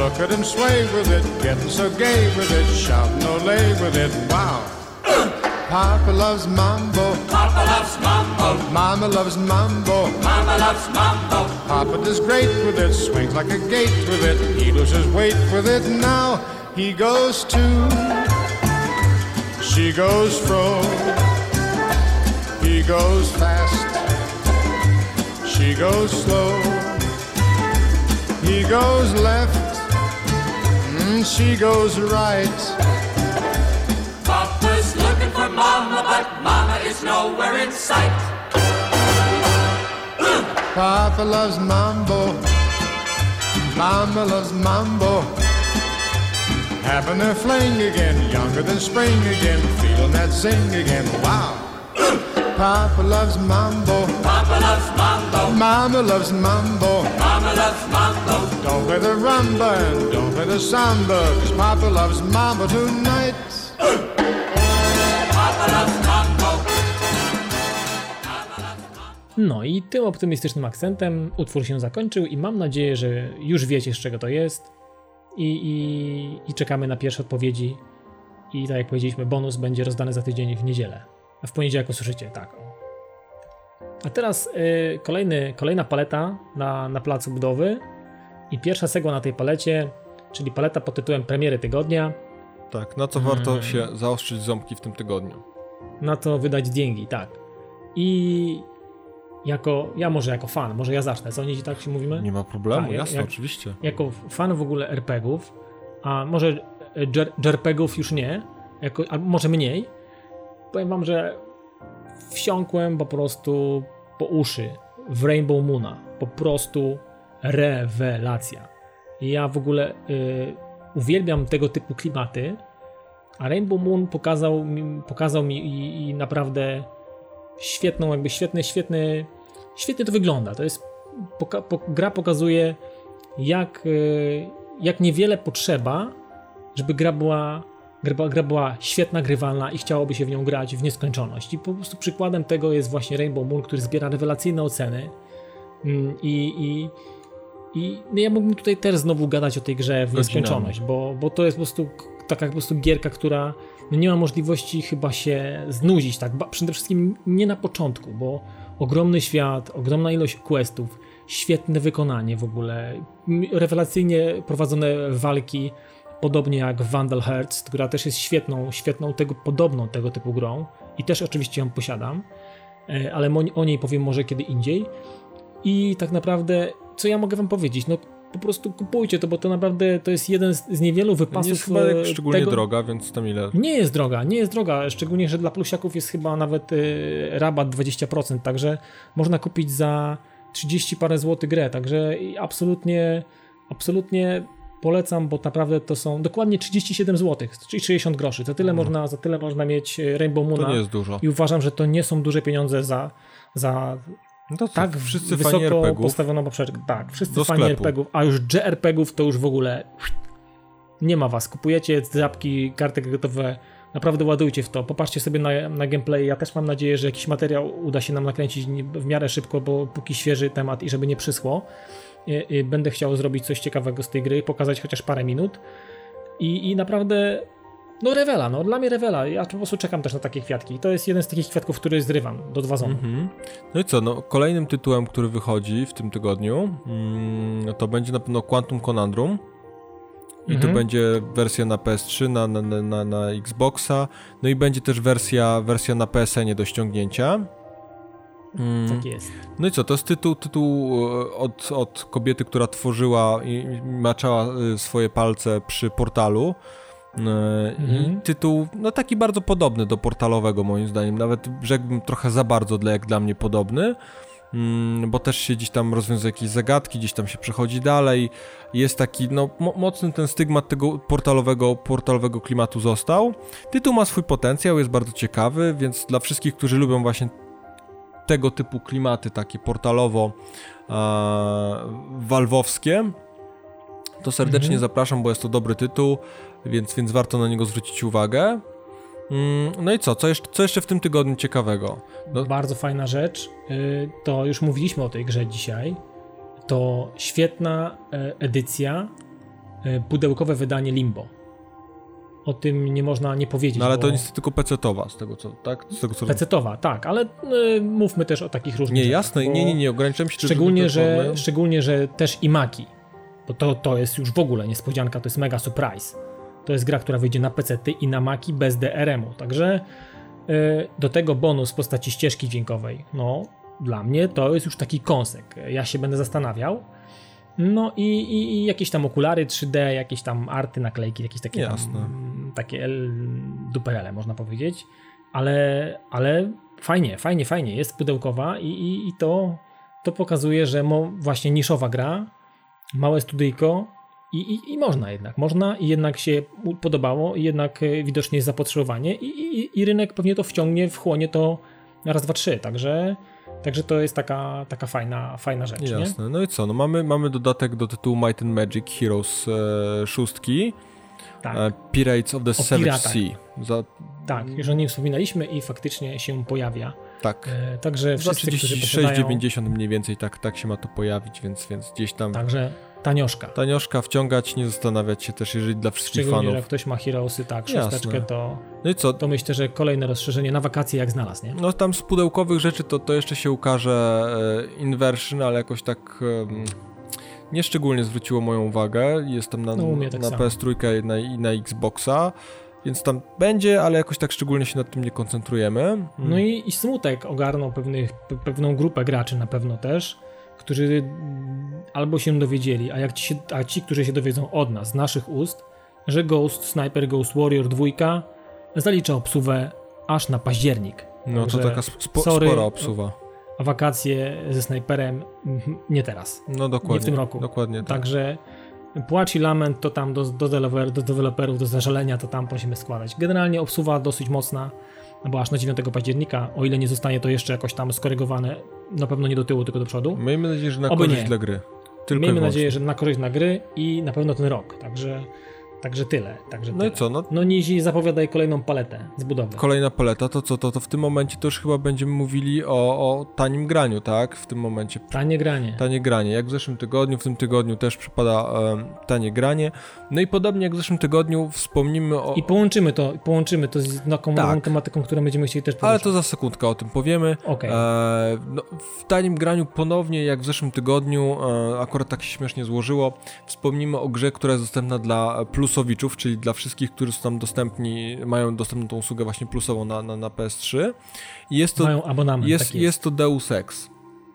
Look at him sway with it, getting so gay with it, shouting ole with it. Wow. Papa loves mambo. Papa loves mambo. Mama loves mambo. Mama loves mambo. Papa does great with it, swings like a gate with it. He loses weight with it. Now he goes to. She goes fro. He goes fast, she goes slow. He goes left, mm, she goes right. Papa's looking for Mama, but Mama is nowhere in sight. Papa loves mambo, Mama loves mambo. Having a fling again, younger than spring again, feeling that zing again. Wow. Papa loves mambo. Papa loves mambo. Mama loves mambo. Mama loves mambo. Don't play the rumba and don't play the samba, cause Papa loves mambo tonight. No i tym optymistycznym akcentem utwór się zakończył i mam nadzieję, że już wiecie z czego to jest i, i, i czekamy na pierwsze odpowiedzi i tak jak powiedzieliśmy, bonus będzie rozdany za tydzień w niedzielę. A w poniedziałek usłyszycie, tak. A teraz y, kolejny, kolejna paleta na, na placu budowy i pierwsza segła na tej palecie, czyli paleta pod tytułem Premiery Tygodnia, Tak, na co Mm. warto się zaostrzyć ząbki w tym tygodniu? na to wydać dzięki, tak. I jako, ja może jako fan, może ja zacznę, co nie tak się mówimy? Nie ma problemu, Tak, jasne, jak- oczywiście. jako fan w ogóle RPGów, a może jer- JRPGów już nie, jako, a może mniej, powiem wam, że wsiąkłem po prostu po uszy w Rainbow Moona. Po prostu rewelacja. Ja w ogóle y, uwielbiam tego typu klimaty, a Rainbow Moon pokazał mi, pokazał mi i, i naprawdę świetną, jakby świetny, świetny, świetnie to wygląda. To jest, poka, po, gra pokazuje jak, y, jak niewiele potrzeba, żeby gra była, gra, gra była świetna, grywalna i chciałoby się w nią grać w nieskończoność. I po prostu przykładem tego jest właśnie Rainbow Moon, który zbiera rewelacyjne oceny. Mm, I, i, i no ja mógłbym tutaj też znowu gadać o tej grze w nieskończoność, bo, bo to jest po prostu taka po prostu gierka, która no nie ma możliwości chyba się znudzić, tak? Przede wszystkim nie na początku, bo ogromny świat, ogromna ilość questów, świetne wykonanie w ogóle, rewelacyjnie prowadzone walki, podobnie jak Vandal Hearts, która też jest świetną, świetną tego, podobną tego typu grą i też oczywiście ją posiadam, e, ale o niej powiem może kiedy indziej. I tak naprawdę, co ja mogę wam powiedzieć? No po prostu kupujcie to, bo to naprawdę to jest jeden z, niewielu wypasów Nie jest chyba e, szczególnie tego, droga, więc tam ile? nie jest droga, nie jest droga, szczególnie, że dla plusiaków jest chyba nawet y, rabat 20%, także można kupić za 30 parę złotych grę, także absolutnie, absolutnie polecam, bo naprawdę to są dokładnie 37 zł, czyli 60 groszy, za tyle, można, za tyle można mieć y, Rainbow To Moona nie jest dużo. i uważam, że to nie są duże pieniądze za, za No to tak wszyscy wysoko postawioną poprzeczkę. Tak, wszyscy fani. RPGów, a już JRPGów to już w ogóle nie ma was. Kupujecie zapki, karty gotowe, naprawdę ładujcie w to. Popatrzcie sobie na, na gameplay. Ja też mam nadzieję, że jakiś materiał uda się nam nakręcić w miarę szybko, bo póki świeży temat i żeby nie przyschło. Będę chciał zrobić coś ciekawego z tej gry, pokazać chociaż parę minut. I, i naprawdę no rewela, no dla mnie rewela. Ja po prostu czekam też na takie kwiatki. To jest jeden z takich kwiatków, który zrywam do dwa zony. Mhm. No i co, no kolejnym tytułem, który wychodzi w tym tygodniu, mm, to będzie na pewno Quantum Conundrum. I Mhm. to będzie wersja na PS3, na, na, na, na, na Xboxa, no i będzie też wersja, wersja na PSN do ściągnięcia. Mm, Tak jest. No i co, to jest tytuł, tytuł e, od, od kobiety, która tworzyła i maczała e, swoje palce przy portalu. E, Mhm. tytuł, no taki bardzo podobny do portalowego moim zdaniem, nawet rzekłbym trochę za bardzo dla, jak dla mnie podobny, mm, bo też się gdzieś tam rozwiązuje jakieś zagadki, gdzieś tam się przechodzi dalej, jest taki, no mo mocny ten stygmat tego portalowego, portalowego klimatu został. Tytuł ma swój potencjał, jest bardzo ciekawy, więc dla wszystkich, którzy lubią właśnie tego typu klimaty, takie portalowo e, walwowskie, to serdecznie Mhm. zapraszam, bo jest to dobry tytuł, więc, więc warto na niego zwrócić uwagę. Mm, No i co? Co jeszcze, co jeszcze w tym tygodniu ciekawego? No- Bardzo fajna rzecz. y, To już mówiliśmy o tej grze dzisiaj. To świetna e, edycja, e, pudełkowe wydanie Limbo. O tym nie można nie powiedzieć. No ale bo to jest tylko PC-towa, z tego co, tak? Z tego co... Pecetowa, tak, ale y, mówmy też o takich różnych Nie, jasne, nie, nie, nie, ograniczam się Szczególnie, że, platformy. szczególnie, że też i Maki. Bo to, to jest już w ogóle niespodzianka, to jest mega surprise. To jest gra, która wyjdzie na PC i na Maki bez DRM-u. Także y, do tego bonus w postaci ścieżki dźwiękowej. No, dla mnie to jest już taki kąsek. Ja się będę zastanawiał. No i, i, i jakieś tam okulary 3D, jakieś tam arty, naklejki, jakieś takie Jasne. tam, takie el- duperele można powiedzieć. Ale, ale fajnie, fajnie, fajnie. Jest pudełkowa i, i, i to, to pokazuje, że mo, właśnie niszowa gra, małe studyjko i, i, i można jednak. Można i jednak się podobało i jednak e, widocznie jest zapotrzebowanie i, i, i rynek pewnie to wciągnie, wchłonie to raz, dwa, trzy. Także Także to jest taka, taka fajna, fajna rzecz. Jasne. Nie? No i co? No mamy, mamy dodatek do tytułu Might and Magic Heroes e, szóstki. Tak. E, Pirates of the O Savage piratach. Sea. Za, Tak, już o nim wspominaliśmy i faktycznie się pojawia. tak. E, także wszyscy, którzy posiadają... 36,90 mniej więcej tak, tak się ma to pojawić, więc, więc gdzieś tam Także tanioszka. tanioszka wciągać, nie zastanawiać się też, jeżeli dla wszystkich Szczególnie, fanów. jak ktoś ma Heroesy, tak, szósteczkę, to, No i co? to myślę, że kolejne rozszerzenie na wakacje jak znalazł, nie? No tam z pudełkowych rzeczy to, to jeszcze się ukaże e, Inversion, ale jakoś tak em, nieszczególnie zwróciło moją uwagę. Jestem na, No, tak na samo. PS3 i na, i na Xboxa, więc tam będzie, ale jakoś tak szczególnie się nad tym nie koncentrujemy. No i, i Smutek ogarnął pewnych, pe, pewną grupę graczy na pewno też, którzy mm, albo się dowiedzieli, a, jak ci, a ci, którzy się dowiedzą od nas, z naszych ust, że Ghost Sniper Ghost Warrior 2 zalicza obsuwę aż na październik. No to Także taka spo, sorry, spora obsuwa. A wakacje ze snajperem mhm, nie teraz. No dokładnie. nie w tym roku. Dokładnie tak. Także płacz i lament to tam do, do, deweloper, do deweloperów, do zażalenia to tam prosimy składać. Generalnie obsuwa dosyć mocna, no bo aż na 9 października, o ile nie zostanie to jeszcze jakoś tam skorygowane, na pewno nie do tyłu, tylko do przodu. Miejmy nadzieję, że na Oby korzyść nie. dla gry. Tylko Miejmy nadzieję, że na korzyść na gry i na pewno ten rok, także, także tyle. Także No tyle. i co? No, No Nizi zapowiadaj kolejną paletę z budowy. Kolejna paleta, to co, to, to w tym momencie to już chyba będziemy mówili o, o tanim graniu, tak? W tym momencie Tanie granie. tanie granie. Jak w zeszłym tygodniu, w tym tygodniu też przypada tanie granie. No i podobnie jak w zeszłym tygodniu wspomnimy o... I połączymy to, połączymy to z taką Tak. tematyką, którą będziemy chcieli też Ale poruszać. to za sekundkę o tym powiemy. Okej. E, no, w tanim graniu ponownie, jak w zeszłym tygodniu, e, akurat tak się śmiesznie złożyło, wspomnimy o grze, która jest dostępna dla plusowiczów, czyli dla wszystkich, którzy są tam dostępni, mają dostępną tą usługę właśnie plusową na, na, na PS3. I jest to Mają abonament. jest, tak jest. jest. to Deus Ex.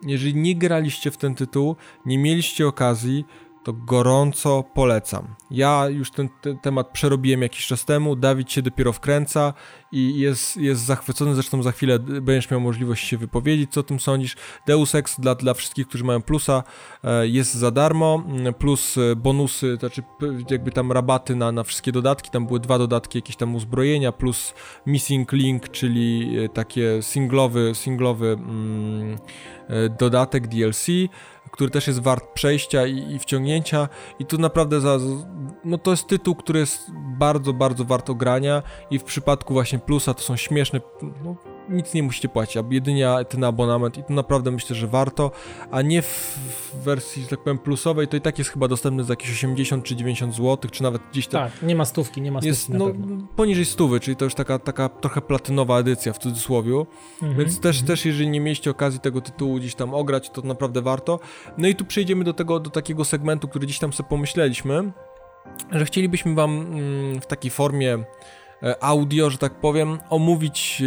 Jeżeli nie graliście w ten tytuł, nie mieliście okazji, to gorąco polecam. Ja już ten te, temat przerobiłem jakiś czas temu, Dawid się dopiero wkręca i jest, jest zachwycony, zresztą za chwilę będziesz miał możliwość się wypowiedzieć, co o tym sądzisz. Deus Ex dla, dla wszystkich, którzy mają plusa e, jest za darmo, m, plus e, bonusy, to znaczy jakby tam rabaty na, na wszystkie dodatki, tam były dwa dodatki, jakieś tam uzbrojenia, plus Missing Link, czyli e, takie singlowy, singlowy mm, dodatek DLC, który też jest wart przejścia i, i wciągnięcia. I tu naprawdę za, no to jest tytuł, który jest bardzo, bardzo wart ogrania. I w przypadku właśnie Plusa to są śmieszne, no, nic nie musicie płacić, a jedynie ten abonament i to naprawdę myślę, że warto, a nie w, wersji, że tak powiem, plusowej, to i tak jest chyba dostępny za jakieś 80 czy 90 zł, czy nawet gdzieś tam Tak, nie ma stówki, nie ma stówki jest no, poniżej stówy, czyli to już taka, taka trochę platynowa edycja w cudzysłowie. Mhm. Więc też, też jeżeli nie mieliście okazji tego tytułu gdzieś tam ograć, to naprawdę warto. No i tu przejdziemy do tego, do takiego segmentu, który gdzieś tam sobie pomyśleliśmy, że chcielibyśmy wam mm, w takiej formie audio, że tak powiem, omówić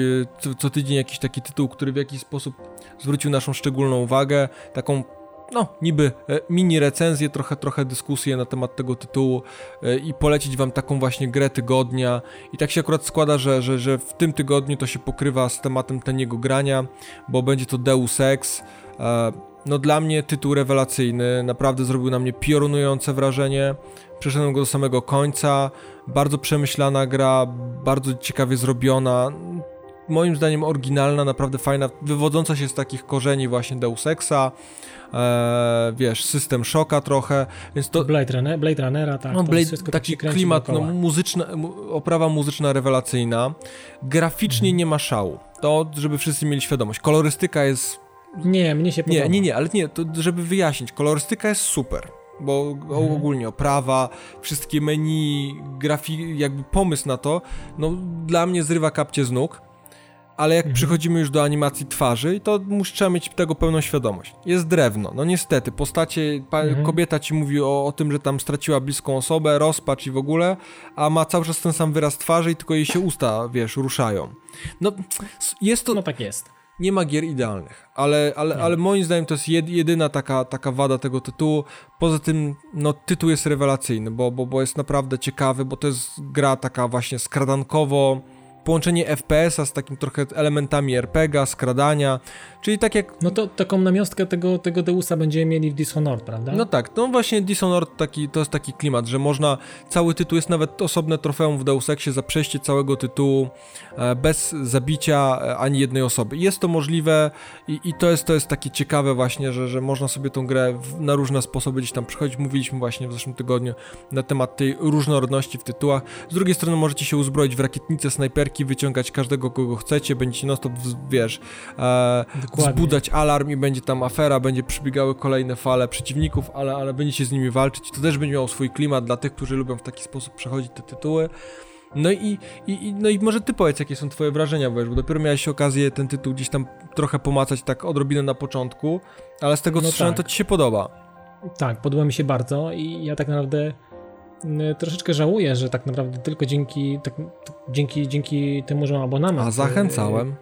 e, co, tydzień jakiś taki tytuł, który w jakiś sposób zwrócił naszą szczególną uwagę, taką no, niby e, mini recenzję, trochę, trochę dyskusję na temat tego tytułu e, i polecić wam taką właśnie grę tygodnia. I tak się akurat składa, że, że, że w tym tygodniu to się pokrywa z tematem taniego grania, bo będzie to Deus Ex. E, No dla mnie tytuł rewelacyjny, naprawdę zrobił na mnie piorunujące wrażenie. Przeszedłem go do samego końca. Bardzo przemyślana gra, bardzo ciekawie zrobiona. Moim zdaniem oryginalna, naprawdę fajna, wywodząca się z takich korzeni właśnie Deus Exa. E, wiesz, system szoka trochę, więc to, Blade, Runner, Blade Runnera, tak. no, Blade, tak taki klimat, no, muzyczna, mu, oprawa muzyczna rewelacyjna. Graficznie Mhm. nie ma szału. To, żeby wszyscy mieli świadomość. Kolorystyka jest... Nie, mnie się podoba. Nie, nie, nie, ale nie, to żeby wyjaśnić. Kolorystyka jest super. Bo Mhm. ogólnie oprawa, wszystkie menu, grafik, jakby pomysł na to, no dla mnie zrywa kapcie z nóg. Ale jak Mhm. przychodzimy już do animacji twarzy, to mus- trzeba mieć tego pełną świadomość. Jest drewno, no niestety, postacie, pa, Mhm. kobieta ci mówi o, o tym, że tam straciła bliską osobę, rozpacz i w ogóle, a ma cały czas ten sam wyraz twarzy i tylko jej się usta, wiesz, ruszają. No, jest to, No tak jest. Nie ma gier idealnych, ale, ale, ale moim zdaniem to jest jed, jedyna taka, taka wada tego tytułu. Poza tym, no, tytuł jest rewelacyjny, bo, bo, bo jest naprawdę ciekawy, bo to jest gra taka właśnie skradankowo, połączenie FPS-a z takim trochę elementami RPG, skradania, czyli tak jak... No to taką namiastkę tego, tego Deusa będziemy mieli w Dishonored, prawda? No tak, no właśnie Dishonored taki, to jest taki klimat, że można, cały tytuł jest nawet osobne trofeum w Deus Exie za przejście całego tytułu e, bez zabicia e, ani jednej osoby. Jest to możliwe i, i to, jest, to jest takie ciekawe właśnie, że, że można sobie tą grę w, na różne sposoby gdzieś tam przechodzić. Mówiliśmy właśnie w zeszłym tygodniu na temat tej różnorodności w tytułach. Z drugiej strony możecie się uzbroić w rakietnice, snajperki, wyciągać każdego, kogo chcecie, będziecie non stop, wiesz, e, wzbudzać alarm i będzie tam afera, będzie przybiegały kolejne fale przeciwników, ale, ale będziecie z nimi walczyć. To też będzie miało swój klimat dla tych, którzy lubią w taki sposób przechodzić te tytuły. No i, i, no i może ty powiedz, jakie są twoje wrażenia, bo, wiesz, bo dopiero miałeś okazję ten tytuł gdzieś tam trochę pomacać tak odrobinę na początku, ale z tego co No słyszałem, tak. to ci się podoba. Tak, podoba mi się bardzo i ja tak naprawdę troszeczkę żałuję, że tak naprawdę tylko dzięki, tak, dzięki, dzięki temu, że mam abonament. A zachęcałem.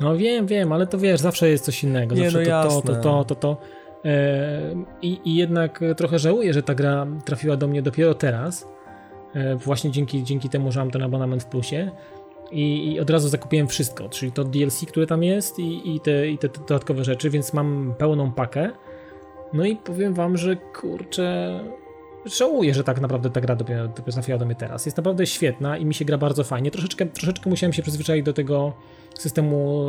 No wiem, wiem, ale to wiesz, zawsze jest coś innego. Nie, zawsze no to, jasne. to, to, to, to, to. E, i, I jednak trochę żałuję, że ta gra trafiła do mnie dopiero teraz. Właśnie dzięki, dzięki temu, że mam ten abonament w plusie. I, I od razu zakupiłem wszystko, czyli to DLC, które tam jest i, i, te, i te dodatkowe rzeczy, więc mam pełną pakę. No i powiem wam, że kurczę, żałuję, że tak naprawdę ta gra dopiero, dopiero trafiła do mnie teraz. Jest naprawdę świetna i mi się gra bardzo fajnie. Troszeczkę, troszeczkę musiałem się przyzwyczaić do tego systemu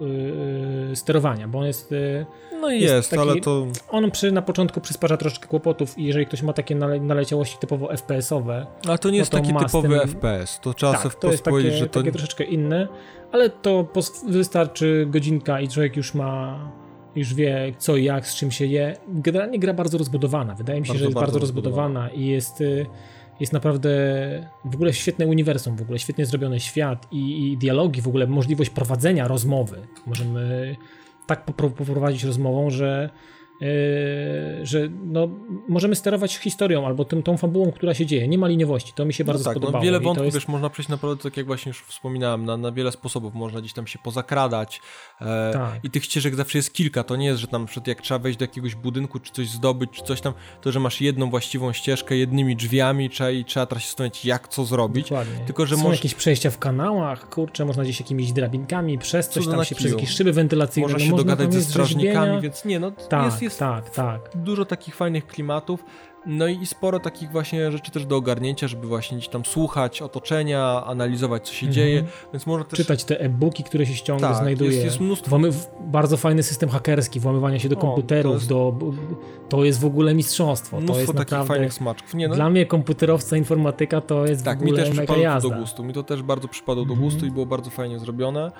yy, sterowania, bo on jest... Yy, No Jest jest, taki- ale to... on przy, na początku przysparza troszeczkę kłopotów i jeżeli ktoś ma takie nale, naleciałości typowo FPS-owe, Ale to nie no jest to taki typowy tym- FPS. To trzeba tak, sobie to jest takie, że to... takie troszeczkę inne, ale to wystarczy godzinka i człowiek już ma, już wie co i jak, z czym się je. Generalnie gra bardzo rozbudowana, wydaje mi się, Bardzo, że jest bardzo bardzo rozbudowana i jest, y, jest naprawdę w ogóle świetne uniwersum, w ogóle świetnie zrobiony świat i, i dialogi, w ogóle możliwość prowadzenia rozmowy. Możemy tak popro- poprowadzić rozmową, że yy, że no, możemy sterować historią albo tym, tą fabułą, która się dzieje. Nie ma liniowości. To mi się bardzo no tak, spodobało. no wiele wątków, jest- wiesz, można przejść naprawdę, tak jak właśnie już wspominałem, na, na wiele sposobów. Można gdzieś tam się pozakradać Tak. i tych ścieżek zawsze jest kilka. To nie jest, że tam przykład jak trzeba wejść do jakiegoś budynku, czy coś zdobyć, czy coś tam, to że masz jedną właściwą ścieżkę, jednymi drzwiami trzeba, i trzeba teraz się zastanowić, jak co zrobić. Dokładnie. Tylko, że Są może- jakieś przejścia w kanałach, kurczę, można gdzieś jakimiś drabinkami, przez coś tam się, kiju. przez jakieś szyby wentylacyjne. Można no się można dogadać ze strażnikami, więc nie, no Tak, jest, jest tak, tak. dużo takich fajnych klimatów. No i sporo takich właśnie rzeczy też do ogarnięcia, żeby właśnie gdzieś tam słuchać otoczenia, analizować co się Mhm. dzieje, więc może też... Czytać te e-booki, które się ściąga, Tak, znajduje. jest- jest mnóstwo- Włamy, bardzo fajny system hakerski, włamywania się do O, komputerów, to jest- do... To jest w ogóle mistrzostwo. to Mnóstwo jest takich naprawdę... fajnych smaczków. Nie, no, Dla mnie komputerowca, informatyka to jest tak, w mi ogóle też mega przypadło to do gustu. Mi to też bardzo przypadło do Mhm. gustu i było bardzo fajnie zrobione.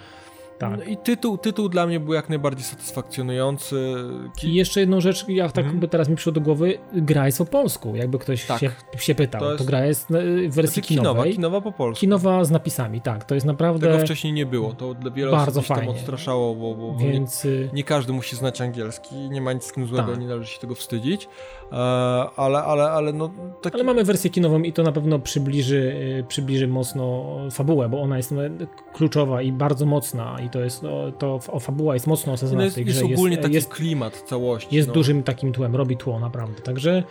Tak. No I tytuł, tytuł dla mnie był jak najbardziej satysfakcjonujący. I jeszcze jedną rzecz, ja tak Mhm. bo teraz mi przyszło do głowy, gra jest po polsku, jakby ktoś Tak. się, się pytał. To To, jest- gra jest e, w wersji Znaczy kinowa, kinowej. kinowa po polsku. Kinowa z napisami, tak. To jest naprawdę... Tego wcześniej nie było. To dla wiele Bardzo osób gdzieś tam fajnie. odstraszało, bo, bo, bo nie, Więc y, nie każdy musi znać angielski. Nie ma nic z tym złego, Tak. nie należy się tego wstydzić. E, ale, ale, ale no... Taki... Ale mamy wersję kinową i to na pewno przybliży, y, przybliży mocno fabułę, bo ona jest no, kluczowa i bardzo mocna i to jest, no, to o, fabuła jest mocno no osadzona jest, w tej jest grze. ogólnie jest, taki jest, klimat całości. jest no. dużym takim tłem, robi tło naprawdę. Także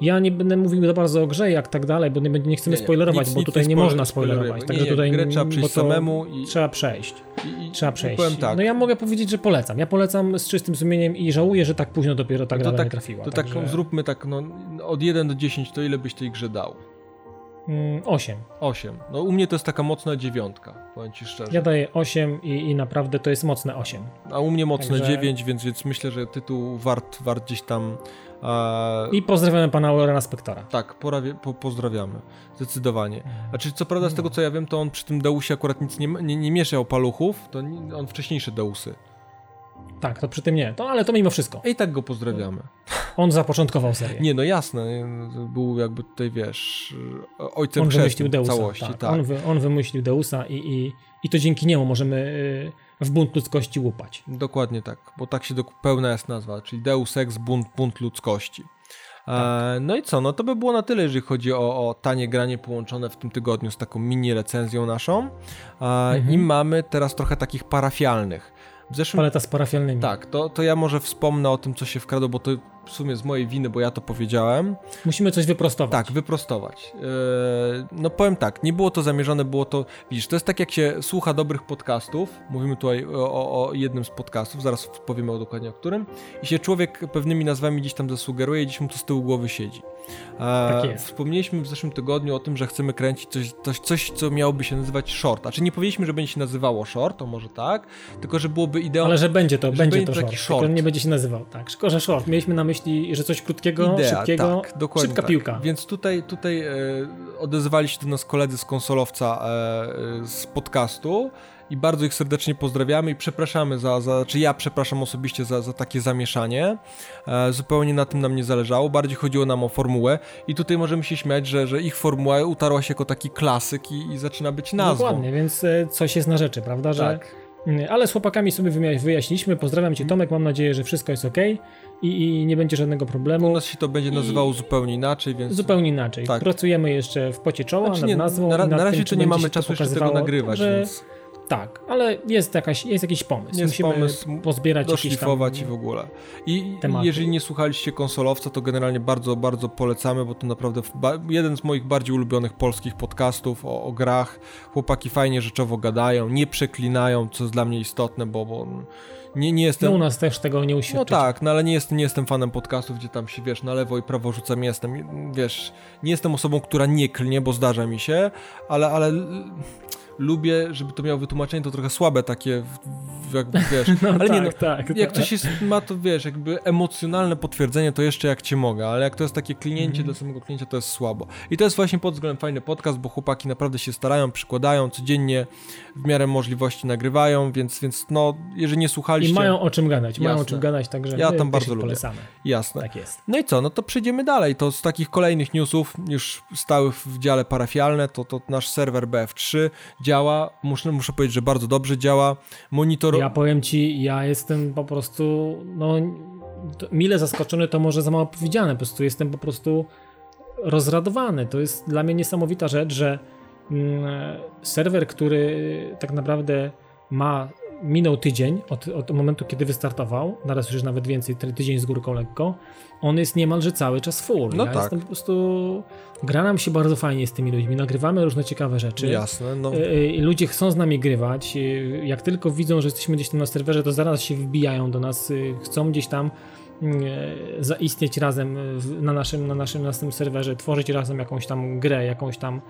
ja nie będę mówił za bardzo o grze jak tak dalej, bo nie, nie chcemy Nie, spoilerować, nic- bo nic tutaj nie spoiler- można spoilerować. Także nie, tutaj grę trzeba przejść samemu i- Trzeba przejść. I, i, Trzeba i przejść. powiem tak, No ja mogę powiedzieć, że polecam. Ja polecam z czystym sumieniem i żałuję, że tak późno dopiero ta gra do tak, trafiła. to tak Także, zróbmy tak, no od 1 do 10 to ile byś tej grze dał? Mm, 8. 8. No u mnie to jest taka mocna dziewiątka, powiem ci szczerze. Ja daję 8 i, i naprawdę to jest mocne 8. A u mnie mocne Także- 9, więc, więc myślę, że tytuł wart, wart gdzieś tam... E, I pozdrawiamy pana Aurora Spektora. Tak, porawie, po, pozdrawiamy. Zdecydowanie. Znaczy, co prawda, z tego co ja wiem, to on przy tym Deusie akurat nic nie, nie, nie mieszał paluchów, to nie, on wcześniejsze Deusy. Tak, to przy tym nie. To, ale to mimo wszystko. I tak go pozdrawiamy. On zapoczątkował serię. Nie, no jasne, był jakby tutaj, wiesz, ojcem on wymyślił Deusa. całości, tak. tak. On, wy, on wymyślił Deusa i, i, i to dzięki niemu możemy y, w bunt ludzkości łupać. Dokładnie tak, bo tak się do, pełna jest nazwa, czyli Deus Ex, bunt, bunt ludzkości. E, no i co, no to by było na tyle, jeżeli chodzi o, o tanie granie połączone w tym tygodniu z taką mini recenzją naszą. E, I mamy teraz trochę takich parafialnych. Zeszłym Paleta z parafialnymi. Tak, to, to ja może wspomnę o tym, co się wkradło, bo to w sumie z mojej winy, bo ja to powiedziałem. Musimy coś wyprostować. Tak, wyprostować. Eee, no powiem tak, nie było to zamierzone, było to, widzisz, to jest tak jak się słucha dobrych podcastów, mówimy tutaj o, o jednym z podcastów, zaraz powiemy o dokładnie o którym, i się człowiek pewnymi nazwami gdzieś tam zasugeruje gdzieś mu to z tyłu głowy siedzi. Tak jest. Wspomnieliśmy w zeszłym tygodniu o tym, że chcemy kręcić coś, coś, coś, co miałoby się nazywać short. Znaczy nie powiedzieliśmy, że będzie się nazywało short, to może tak, tylko że byłoby ideą... Ale że będzie to, będzie będzie to taki short, short. Tylko nie będzie się nazywał, tak. Szkoda, że short. Mieliśmy na myśli, że coś krótkiego, Idea, szybkiego, tak, dokładnie szybka tak. piłka. Więc tutaj, tutaj e, odezwali się do nas koledzy z konsolowca e, z podcastu i bardzo ich serdecznie pozdrawiamy i przepraszamy za, za czy ja przepraszam osobiście za, za takie zamieszanie. E, zupełnie na tym nam nie zależało, bardziej chodziło nam o formułę i tutaj możemy się śmiać, że, że ich formuła utarła się jako taki klasyk i, i zaczyna być nazwą. Dokładnie, więc e, coś jest na rzeczy, prawda, że... Tak. Mm, Ale z chłopakami sobie wyja- wyjaśniliśmy. Pozdrawiam Cię Tomek, mam nadzieję, że wszystko jest ok i, i nie będzie żadnego U problemu. nas się to będzie nazywało zupełnie inaczej, więc... Zupełnie inaczej. Tak. Pracujemy jeszcze w pocie czoła Znaczy nad nie, nazwą. na, na razie tym, czy nie mamy czasu jeszcze tego nagrywać, że- więc Tak, ale jest, jakaś, jest jakiś pomysł. Jest Musimy pomysł, pozbierać jakieś tam... doszlifować i w ogóle. I tematy. jeżeli nie słuchaliście konsolowca, to generalnie bardzo, bardzo polecamy, bo to naprawdę jeden z moich bardziej ulubionych polskich podcastów o, o grach. Chłopaki fajnie rzeczowo gadają, nie przeklinają, co jest dla mnie istotne, bo, bo nie, nie No jestem... u nas też tego nie No uświadczyć. tak, no ale nie jestem, nie jestem fanem podcastów, gdzie tam się, wiesz, na lewo i prawo rzucam, jestem, wiesz, nie jestem osobą, która nie klnie, bo zdarza mi się, ale, ale lubię, żeby to miało wytłumaczenie, to trochę słabe takie, jakby, wiesz, No ale tak, nie no, tak. jak tak. coś jest, ma to, wiesz, jakby emocjonalne potwierdzenie, to jeszcze jak cię mogę, ale jak to jest takie klinięcie do samego klinięcia, to jest słabo. I to jest właśnie pod względem fajny podcast, bo chłopaki naprawdę się starają, przykładają, codziennie w miarę możliwości nagrywają, więc, więc no, jeżeli nie słuchaliście, I mają o czym gadać, mają o Jasne. czym gadać, także Ja tam bardzo lubię. polecamy. jasne. Tak jest. No i co, no to przejdziemy dalej. To z takich kolejnych newsów, już stałych w dziale parafialne, to, to nasz serwer BF3 działa. Muszę, muszę powiedzieć, że bardzo dobrze działa. Monitor. Ja powiem ci, ja jestem po prostu, no, mile zaskoczony, to może za mało powiedziane, po prostu jestem po prostu rozradowany. To jest dla mnie niesamowita rzecz, że mm, serwer, który tak naprawdę ma, minął tydzień od, od momentu, kiedy wystartował, teraz już nawet więcej, ty- tydzień z górką lekko, on jest niemalże cały czas full. No ja tak. jestem po prostu, gra nam się bardzo fajnie z tymi ludźmi, nagrywamy różne ciekawe rzeczy. Jasne, no. E, e, Ludzie chcą z nami grywać. e, Jak tylko widzą, że jesteśmy gdzieś tam na serwerze, to zaraz się wbijają do nas, chcą gdzieś tam mm, zaistnieć razem na naszym, na naszym, na tym serwerze, tworzyć razem jakąś tam grę, jakąś tam,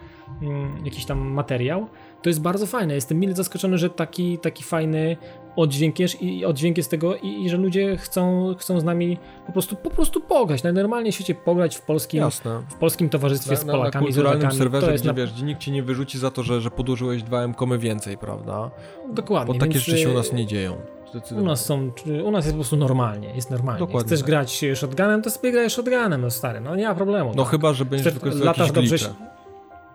mm, jakiś tam materiał. To jest bardzo fajne. Jestem mile zaskoczony, że taki, taki fajny oddźwięk jest i oddźwięk jest tego i, i że ludzie chcą, chcą z nami po prostu, po prostu pograć. Najnormalniej w świecie pograć w polskim, Jasne. w polskim towarzystwie z Na, na, na Polakami, z kulturalnym rodakami. serwerze, to jest gdzie na... wiesz, nikt ci nie wyrzuci za to, że, że podłożyłeś 2 M więcej, prawda? Dokładnie. Bo takie więc, rzeczy się u e, nas nie dzieją. U nas są, u nas jest po prostu normalnie, jest normalnie. Dokładnie Chcesz tak. grać shotgunem, to sobie graj shotgunem, no stary, no nie ma problemu. No tak. chyba, że będziesz Chcesz- wykorzystywał latasz jakieś dobrze.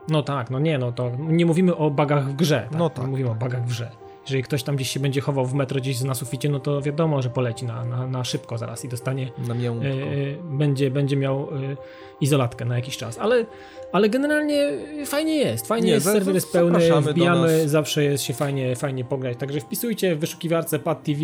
No tak, no nie, no to nie mówimy o bugach w grze. Tak? No tak. Nie mówimy o bugach w grze. Jeżeli ktoś tam gdzieś się będzie chował w metro gdzieś na suficie, no to wiadomo, że poleci na, na, na szybko zaraz i dostanie, Na miękko. e, e, będzie, będzie miał e, izolatkę na jakiś czas. Ale, ale generalnie fajnie jest, fajnie Nie, jest, serwer jest pełny, wbijamy, zawsze jest się fajnie, fajnie pograć. Także wpisujcie w wyszukiwarce Pad TV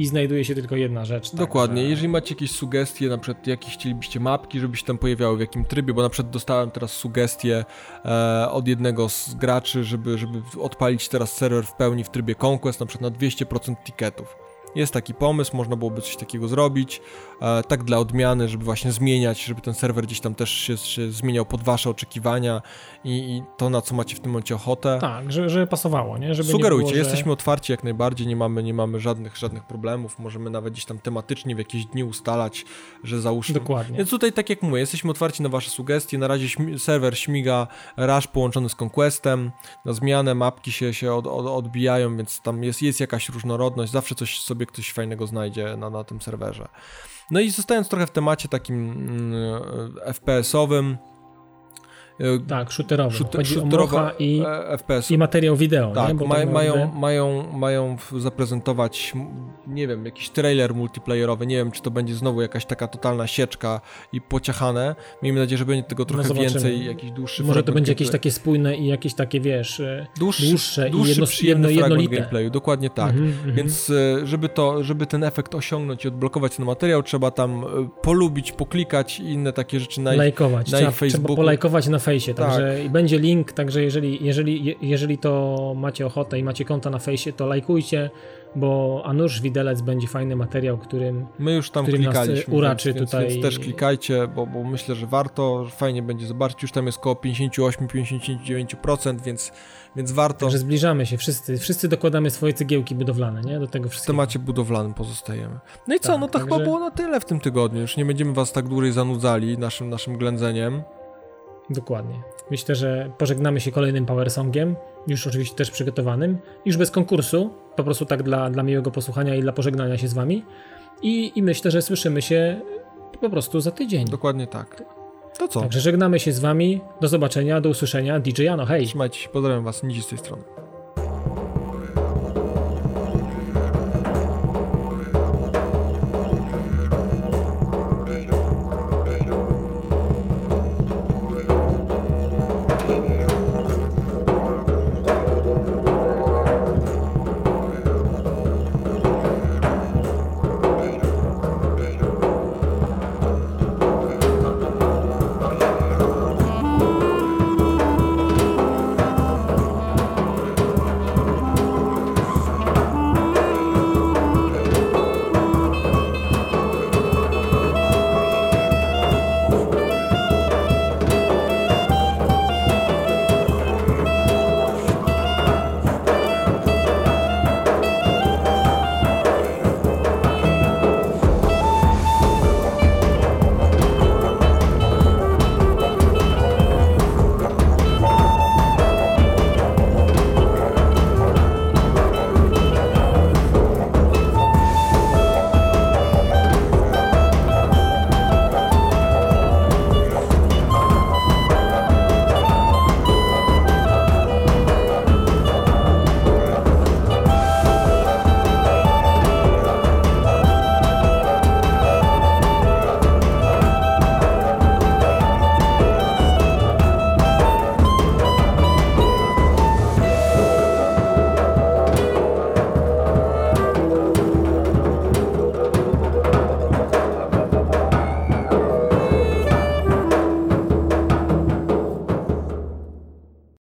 i znajduje się tylko jedna rzecz. Dokładnie. Także... Jeżeli macie jakieś sugestie, na przykład jakie chcielibyście mapki, żeby się tam pojawiały, w jakim trybie, bo na przykład dostałem teraz sugestię e, od jednego z graczy, żeby, żeby odpalić teraz serwer w pełni w trybie Conquest, na przykład na 200% tiketów. Jest taki pomysł, można byłoby coś takiego zrobić, e, tak dla odmiany, żeby właśnie zmieniać, żeby ten serwer gdzieś tam też się, się zmieniał pod wasze oczekiwania i, i to, na co macie w tym momencie ochotę. Tak, żeby, żeby pasowało, nie? Żeby Sugerujcie, nie było, że... jesteśmy otwarci jak najbardziej, nie mamy, nie mamy żadnych, żadnych problemów, możemy nawet gdzieś tam tematycznie w jakieś dni ustalać, że załóżmy. Dokładnie. Więc tutaj tak jak mówię, jesteśmy otwarci na wasze sugestie, na razie śmi- serwer śmiga Rush połączony z Conquestem, na zmianę mapki się, się od, od, odbijają, więc tam jest, jest jakaś różnorodność, zawsze coś sobie ktoś fajnego znajdzie na, na tym serwerze. No i zostając trochę w temacie takim mm, FPS-owym, e, Tak, shooterowy. shoot- Chodzi o shooterowe i, e, FPS. i materiał wideo. Tak, ma, mają, mają, mają w- zaprezentować, nie wiem, jakiś trailer multiplayerowy, nie wiem, czy to będzie znowu jakaś taka totalna sieczka i pociachane. Miejmy nadzieję, że będzie tego trochę No więcej, jakiś dłuższy Może to będzie jakieś gameplay- takie spójne i jakieś takie, wiesz, e, dłuższy, dłuższe i dłuższy jedno- przyjemny jedno- fragment jednolite. gameplayu, dokładnie tak. Mhm, mhm. Więc e, żeby to, żeby ten efekt osiągnąć i odblokować ten materiał, trzeba tam polubić, poklikać i inne takie rzeczy na lajkować. na Trzeba, Facebooku. trzeba polajkować na fejsie, Tak. także i będzie link, także jeżeli, jeżeli, je- jeżeli to macie ochotę i macie konta na fejsie, to lajkujcie, bo a nuż widelec będzie fajny materiał, którym My już tam klikaliśmy, uraczy więc, tutaj. Więc też klikajcie, bo, bo myślę, że warto, że fajnie będzie zobaczyć. Już tam jest około 58-59%, więc, więc warto. Także zbliżamy się wszyscy, wszyscy dokładamy swoje cegiełki budowlane, nie? Do tego W wszystkiego. temacie budowlanym pozostajemy. No i co, Tak, no to także- chyba było na tyle w tym tygodniu. Już nie będziemy was tak dłużej zanudzali naszym, naszym ględzeniem. Dokładnie. Myślę, że pożegnamy się kolejnym Power Songiem, już oczywiście też przygotowanym, już bez konkursu, po prostu tak dla, dla miłego posłuchania i dla pożegnania się z wami. I, I myślę, że słyszymy się po prostu za tydzień. Dokładnie tak. To co? Także żegnamy się z wami. Do zobaczenia, do usłyszenia. DJ Jano, hej! Trzymajcie się, pozdrawiam was, Nidzi z tej strony.